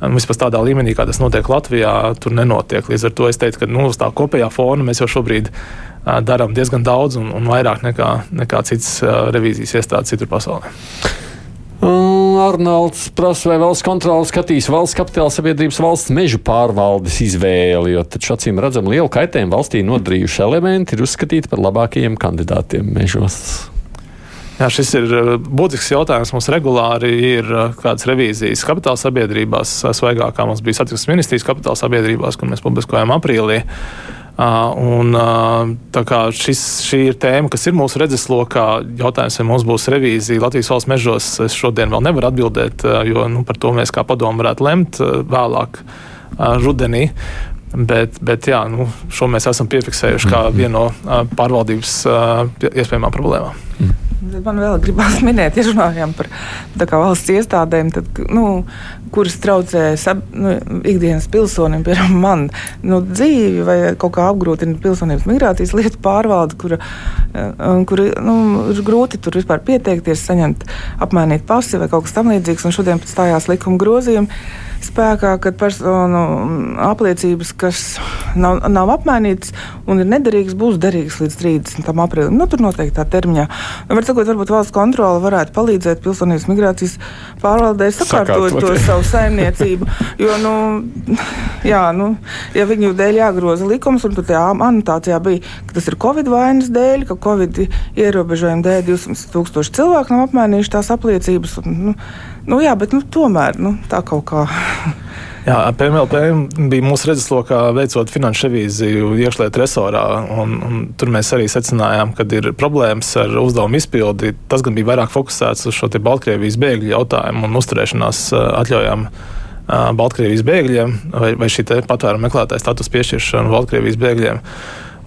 Vispār tādā līmenī, kā tas notiek Latvijā, tur nenotiek. Līdz ar to es teiktu, ka nu, uz tā kopējā fona mēs jau šobrīd darām diezgan daudz un, un vairāk nekā, nekā citas uh, revīzijas iestādes citur pasaulē. Arnolds prasa, vai valsts kontrole skatīs valsts kapitāla sabiedrības valsts mežu pārvaldes izvēli, jo taču acīm redzam lielu kaitējumu valstī nodarījuši elementi ir uzskatīti par labākajiem kandidātiem mežos. Jā, šis ir būtisks jautājums. Mums regulāri ir kādas revīzijas kapitāla sabiedrībās. Svaigākā mums bija satiksmes ministrijas kapitāla sabiedrībās, kur mēs publiskojām aprīlī. Un, šis, šī ir tēma, kas ir mūsu redzeslokā. Jautājums, vai mums būs revīzija Latvijas valsts mežos, es šodien vēl nevaru atbildēt, jo nu, par to mēs kā padomu varētu lemt vēlāk rudenī. Bet, bet jā, nu, šo mēs esam piefiksējuši kā vienu no pārvaldības iespējamām problēmām. Mm. Man vēl gribās minēt, ja runājam par valsts iestādēm, tad, nu, kuras traucē sab, nu, ikdienas pilsonim, piemēram, man nu, dzīvi vai kaut kā apgrūtina pilsonības migrācijas lietu pārvalde, kura, kura nu, ir grūti tur vispār pieteikties, saņemt, apmainīt pasi vai kaut kas tamlīdzīgs. Šodien stājās likuma grozījumi spēkā, kad personu apliecības, kas nav, nav apmainītas un ir nederīgas, būs derīgas līdz 30. aprīlim. Nu, tur noteikti tā termiņā. Nu, sakot, varbūt valsts kontrole varētu palīdzēt pilsonības migrācijas pārvaldē sakārtot to savu saimniecību. Jo, nu, jā, nu, ja viņu dēļ jāgroza likums, un tajā anotācijā bija, ka tas ir Covid vainas dēļ, ka Covid ierobežojumu dēļ 200 tūkstoši cilvēku nav apmainījuši tās apliecības. Un, nu, Nu, jā, bet nu, tomēr nu, tā kaut kā. Jā, PMLP bija mūsu redzeslokā veicot finanšu revīziju iekšlietu resorā. Un, un tur mēs arī secinājām, ka ir problēmas ar uzdevumu izpildi. Tas gan bija vairāk fokusēts uz šo Baltkrievijas bēgļu jautājumu un uzturēšanās atļaujām. Baltkrievijas bēgļiem vai, vai šī patvēruma meklētāja status piešķiršana Baltkrievijas bēgļiem.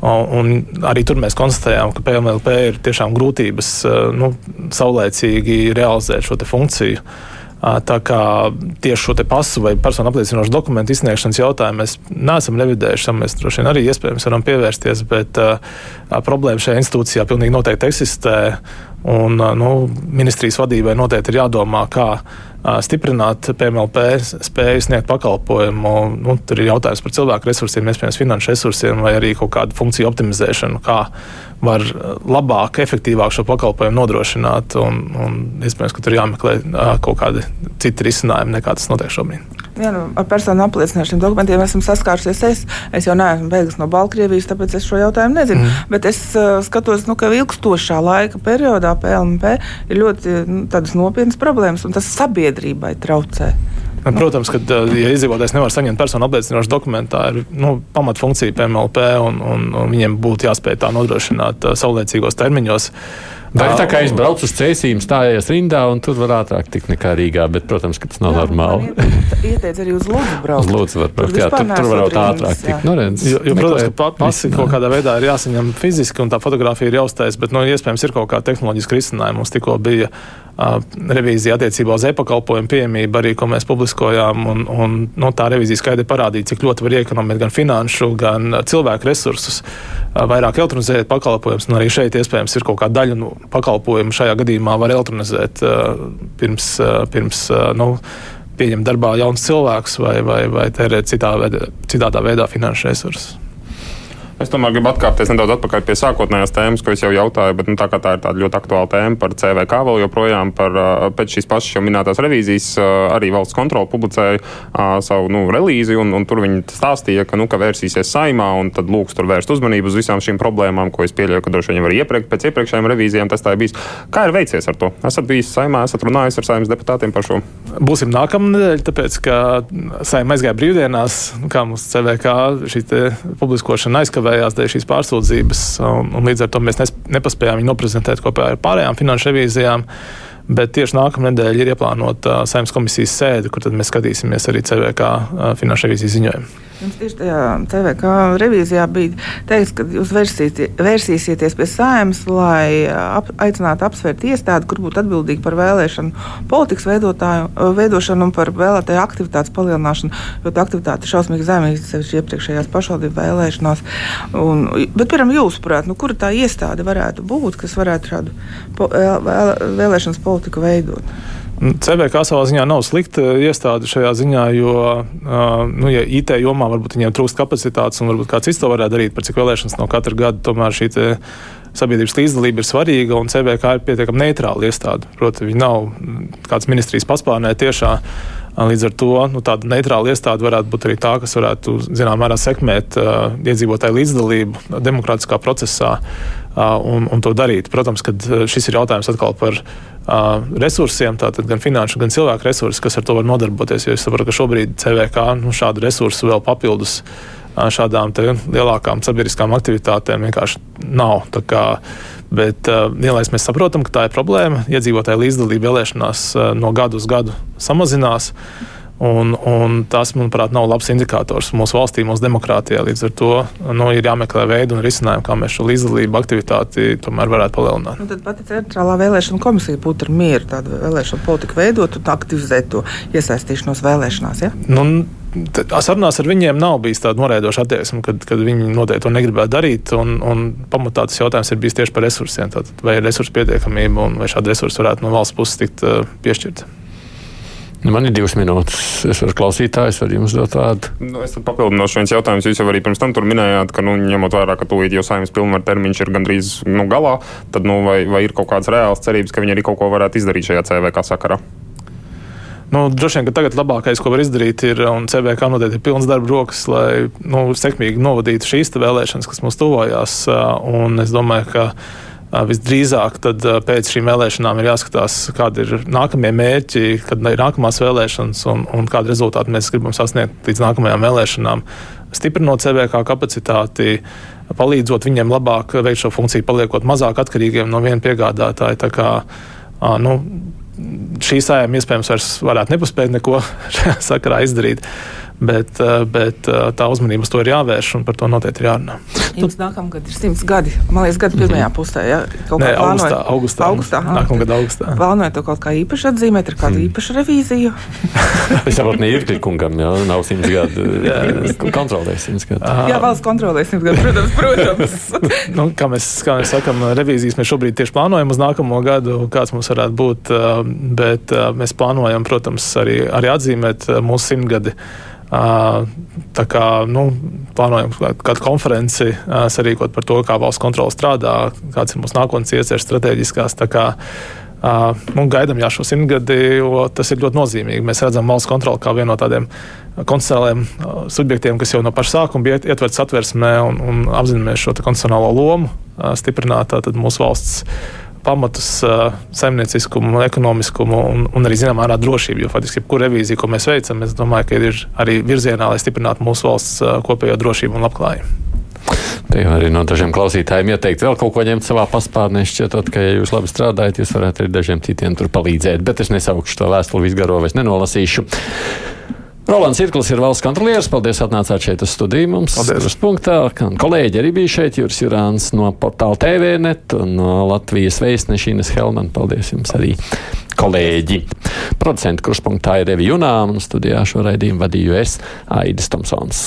Un arī tur mēs konstatējām, ka PMLP ir tiešām grūtības nu, saulēcīgi realizēt šo funkciju. Tā kā tieši šo pasu vai personu apliecinošu dokumentu izsniegšanas jautājumu mēs neesam revidējuši, tam mēs droši vien arī iespējams varam pievērsties, bet uh, problēma šajā institūcijā pilnīgi noteikti eksistē. Un, nu, ministrijas vadībai noteikti ir jādomā, kā stiprināt PMLP spēju sniegt pakalpojumu. Nu, tur ir jautājums par cilvēku resursiem, iespējams, finanšu resursiem vai arī kaut kādu funkciju optimizēšanu, kā var labāk, efektīvāk šo pakalpojumu nodrošināt. Un, un iespējams, ka tur jāmeklē kaut kādi citi risinājumi nekā tas notiek šobrīd. Jā, nu, ar personu apliecināšanas dokumentiem esmu saskārusies. Es, es jau neesmu beigas no Baltkrievijas, tāpēc es šo jautājumu nezinu. Mm. Bet es uh, skatos, nu, ka ilgstošā laika periodā PLMP ir ļoti nu, nopietnas problēmas, un tas sabiedrībai traucē. Protams, ka, ja iedzīvotājs nevar saņemt personu apliecinošu dokumentu, tā ir nu, pamatfunkcija PMLP, un, un, un viņiem būtu jāspēj tā nodrošināt uh, saulēcīgos termiņos. Uh, Vai tā kā es braucu uz cēsīm, stājos rindā un tur var ātrāk tikt nekā Rīgā, bet, protams, ka tas nav jā, normāli. Ieteic arī uz Lūdzu braukt. Uz Lūdzu var braukt, jā, tur, tur var braukt ātrāk tikt. Nu, redz, jo, jo, protams, ka pasi kaut kādā veidā ir jāsaņem fiziski un tā fotografija ir jāuztais, bet, nu, iespējams, ir kaut kā tehnoloģiski risinājumi. Mums tikko bija revīzija attiecībā uz e-pakalpojumu pieejamību, arī ko mēs publiskojām. Un, un, no nu, tā revīzija skaidri parādīja, cik ļoti var iekonomēt gan finanšu, gan cilvēku resursus, vairāk elektronizēt pakalpojumus. Arī šeit iespējams ir kaut kāda daļa no nu, pakalpojumu šajā gadījumā var elektronizēt pirms. pirms nu, Pieņemt darbā jaunus cilvēkus vai, vai, vai tērēt citā veidā, citādā veidā finanšu resursus. Es tomēr gribu atkāpties nedaudz atpakaļ pie sākotnējās tēmas, ko es jau jautāju, bet nu, tā, tā ir tāda ļoti aktuāla tēma par CVK vēl joprojām. Par, pēc šīs pašas jau minētās revīzijas arī valsts kontrole publicēja savu nu, relīzi, un, un tur viņi stāstīja, ka, nu, ka vērsīsies saimā un tad lūgs tur vērst uzmanību uz visām šīm problēmām, ko es pieļauju, ka droši vien arī iepriekš, pēc iepriekšējām revīzijām tas tā ir bijis. Kā ir veicies ar to? Esat bijis saimā, esat runājis ar saimnes deputātiem par šo? Būsim nākamā nedēļa, tāpēc, ka saimā aizgāja brīvdienās, kā mums CVK šī publiskošana aizkavē aizkavējās dēļ šīs pārsūdzības, un, un līdz ar to mēs nepaspējām viņu noprezentēt kopā ar pārējām finanšu revīzijām. Bet tieši nākamā nedēļa ir ieplānota uh, saimnes komisijas sēde, kur mēs skatīsimies arī CVK uh, finanšu revīzijas ziņojumu. Jums tieši tajā TVK revīzijā bija teikts, ka jūs vērsīsieties pie saimnes, lai ap, aicinātu apsvērt iestādi, kur būtu atbildīga par vēlēšanu politikas veidošanu un par vēlētāju aktivitātes palielināšanu. Jo tā aktivitāte ir šausmīgi zemīga, sevišķi iepriekšējās pašvaldību vēlēšanās. Un, bet, piemēram, jūsuprāt, nu, kura tā iestāde varētu būt, kas varētu šādu po, vēl, vēlēšanas politiku veidot? CBK savā ziņā nav slikta iestāde šajā ziņā, jo, nu, ja IT jomā varbūt viņiem trūkst kapacitātes un varbūt kāds cits to varētu darīt, par cik vēlēšanas no katra gada, tomēr šī sabiedrības līdzdalība ir svarīga un CBK ir pietiekami neitrāla iestāde. Proti, viņi nav kāds ministrijas paspārnē tiešā. Līdz ar to nu, tāda neitrāla iestāde varētu būt arī tā, kas varētu zināmā mērā sekmēt uh, iedzīvotāju līdzdalību demokrātiskā procesā uh, un, un to darīt. Protams, ka šis ir jautājums atkal par uh, resursiem, tātad gan finanšu, gan cilvēku resursi, kas ar to var nodarboties. Jo es saprotu, ka šobrīd CVK nu, šādu resursu vēl papildus šādām lielākām sabiedriskām aktivitātēm vienkārši nav. Bet vienlaikus mēs saprotam, ka tā ir problēma. Iedzīvotāju līdzdalība vēlēšanās no gada uz gadu samazinās. Un, un tas, manuprāt, nav labs indikators mūsu valstī, mūsu demokrātijā. Līdz ar to nu, ir jāmeklē veidi un risinājumi, kā mēs šo līdzdalību aktivitāti tomēr varētu palielināt. Nu, tad pati centrālā vēlēšana komisija būtu ar mieru tādu vēlēšanu politiku veidot un aktivizēt to iesaistīšanos vēlēšanās. Ja? Nu, sarunās ar viņiem nav bijis tāda noraidoša attieksme, kad, kad viņi noteikti to negribētu darīt. Un, un pamatā tas jautājums ir bijis tieši par resursiem. Tātad, vai ir resursu pietiekamība un vai šādi resursi varētu no valsts puses tikt uh, piešķirti. Man ir divas minūtes. Es varu klausītājs, varu jums dot vārdu. Nu, es papildināšu viens jautājums. Jūs jau arī pirms tam tur minējāt, ka, nu, ņemot vērā, ka tūlīt jau saimnes pilnvaru termiņš ir gandrīz nu, galā, tad nu, vai, vai ir kaut kādas reālas cerības, ka viņi arī kaut ko varētu izdarīt šajā CVK sakarā? Nu, droši vien, ka tagad labākais, ko var izdarīt, ir, un CBK noteikti ir pilns darba rokas, lai nu, sekmīgi novadītu šīs vēlēšanas, kas mums tuvojās. Un es domāju, ka visdrīzāk pēc šīm vēlēšanām ir jāskatās, kādi ir nākamie mērķi, kad ir nākamās vēlēšanas un, un kādu rezultātu mēs gribam sasniegt līdz nākamajām vēlēšanām. Stiprinot CBK kapacitāti, palīdzot viņiem labāk veikt šo funkciju, paliekot mazāk atkarīgiem no viena piegādātāja. Kā, nu, šī sējuma iespējams vairs varētu nepaspēt neko šajā sakarā izdarīt. Bet, bet tā uzmanība uz to ir jāvērš, un par to noteikti ir jārunā. Jums nākamā gada ir simts gadi. Man liekas, gada pirmajā mhm. pusē. Ja? Kaut Nē, augustā, augustā, augustā nākamā gada augustā. Plānojat to kaut kā īpaši atzīmēt, ar kādu mm. īpašu revīziju? es saprotu, ne ir kungam, jā, nav simts gadu. kontrolē simts gadu. Jā, valsts kontrolē simts gadu, protams. protams. nu, kā, mēs, kā mēs sakam, revīzijas mēs šobrīd tieši plānojam uz nākamo gadu, kāds mums varētu būt, eh, bet mēs plānojam, protams, arī, arī atzīmēt mūsu simtgadi. Tā kā nu, plānojam kādu konferenci sarīkot par to, kā valsts kontrole strādā, kāds ir mūsu nākotnes ieceres strateģiskās. Uh, nu, gaidām jā, šo simtgadi, jo tas ir ļoti nozīmīgi. Mēs redzam valsts kontroli kā vienu no tādiem konstitucionāliem uh, subjektiem, kas jau no paša sākuma bija ietverts satversmē un, un apzināmies šo konstitucionālo lomu, uh, stiprināt mūsu valsts pamatus saimnieciskumu, ekonomiskumu un, un arī zināmā mērā drošību. Jo faktiski, jebkura revīzija, ko mēs veicam, es domāju, ka ir arī virzienā, lai stiprinātu mūsu valsts kopējo drošību un labklājību. Te jau arī no dažiem klausītājiem ieteikt vēl kaut ko ņemt savā paspārnē. Šķietot, ka, ja jūs labi strādājat, jūs varētu arī dažiem citiem tur palīdzēt. Bet es nesaukšu to vēstuli visgaro, es nenolasīšu. Rolands Irklis ir valsts kontrolieris. Paldies, atnācāt šeit uz studiju mums. Paldies. Punktā. Kolēģi arī bija šeit, Juris Jurāns no portāla TVNet un no Latvijas vēstnešīnas Helman. Paldies jums arī, kolēģi. Producentu kurspunktā ir Revi Junām un studijā šo raidījumu vadīju es, Aidis Tomsons.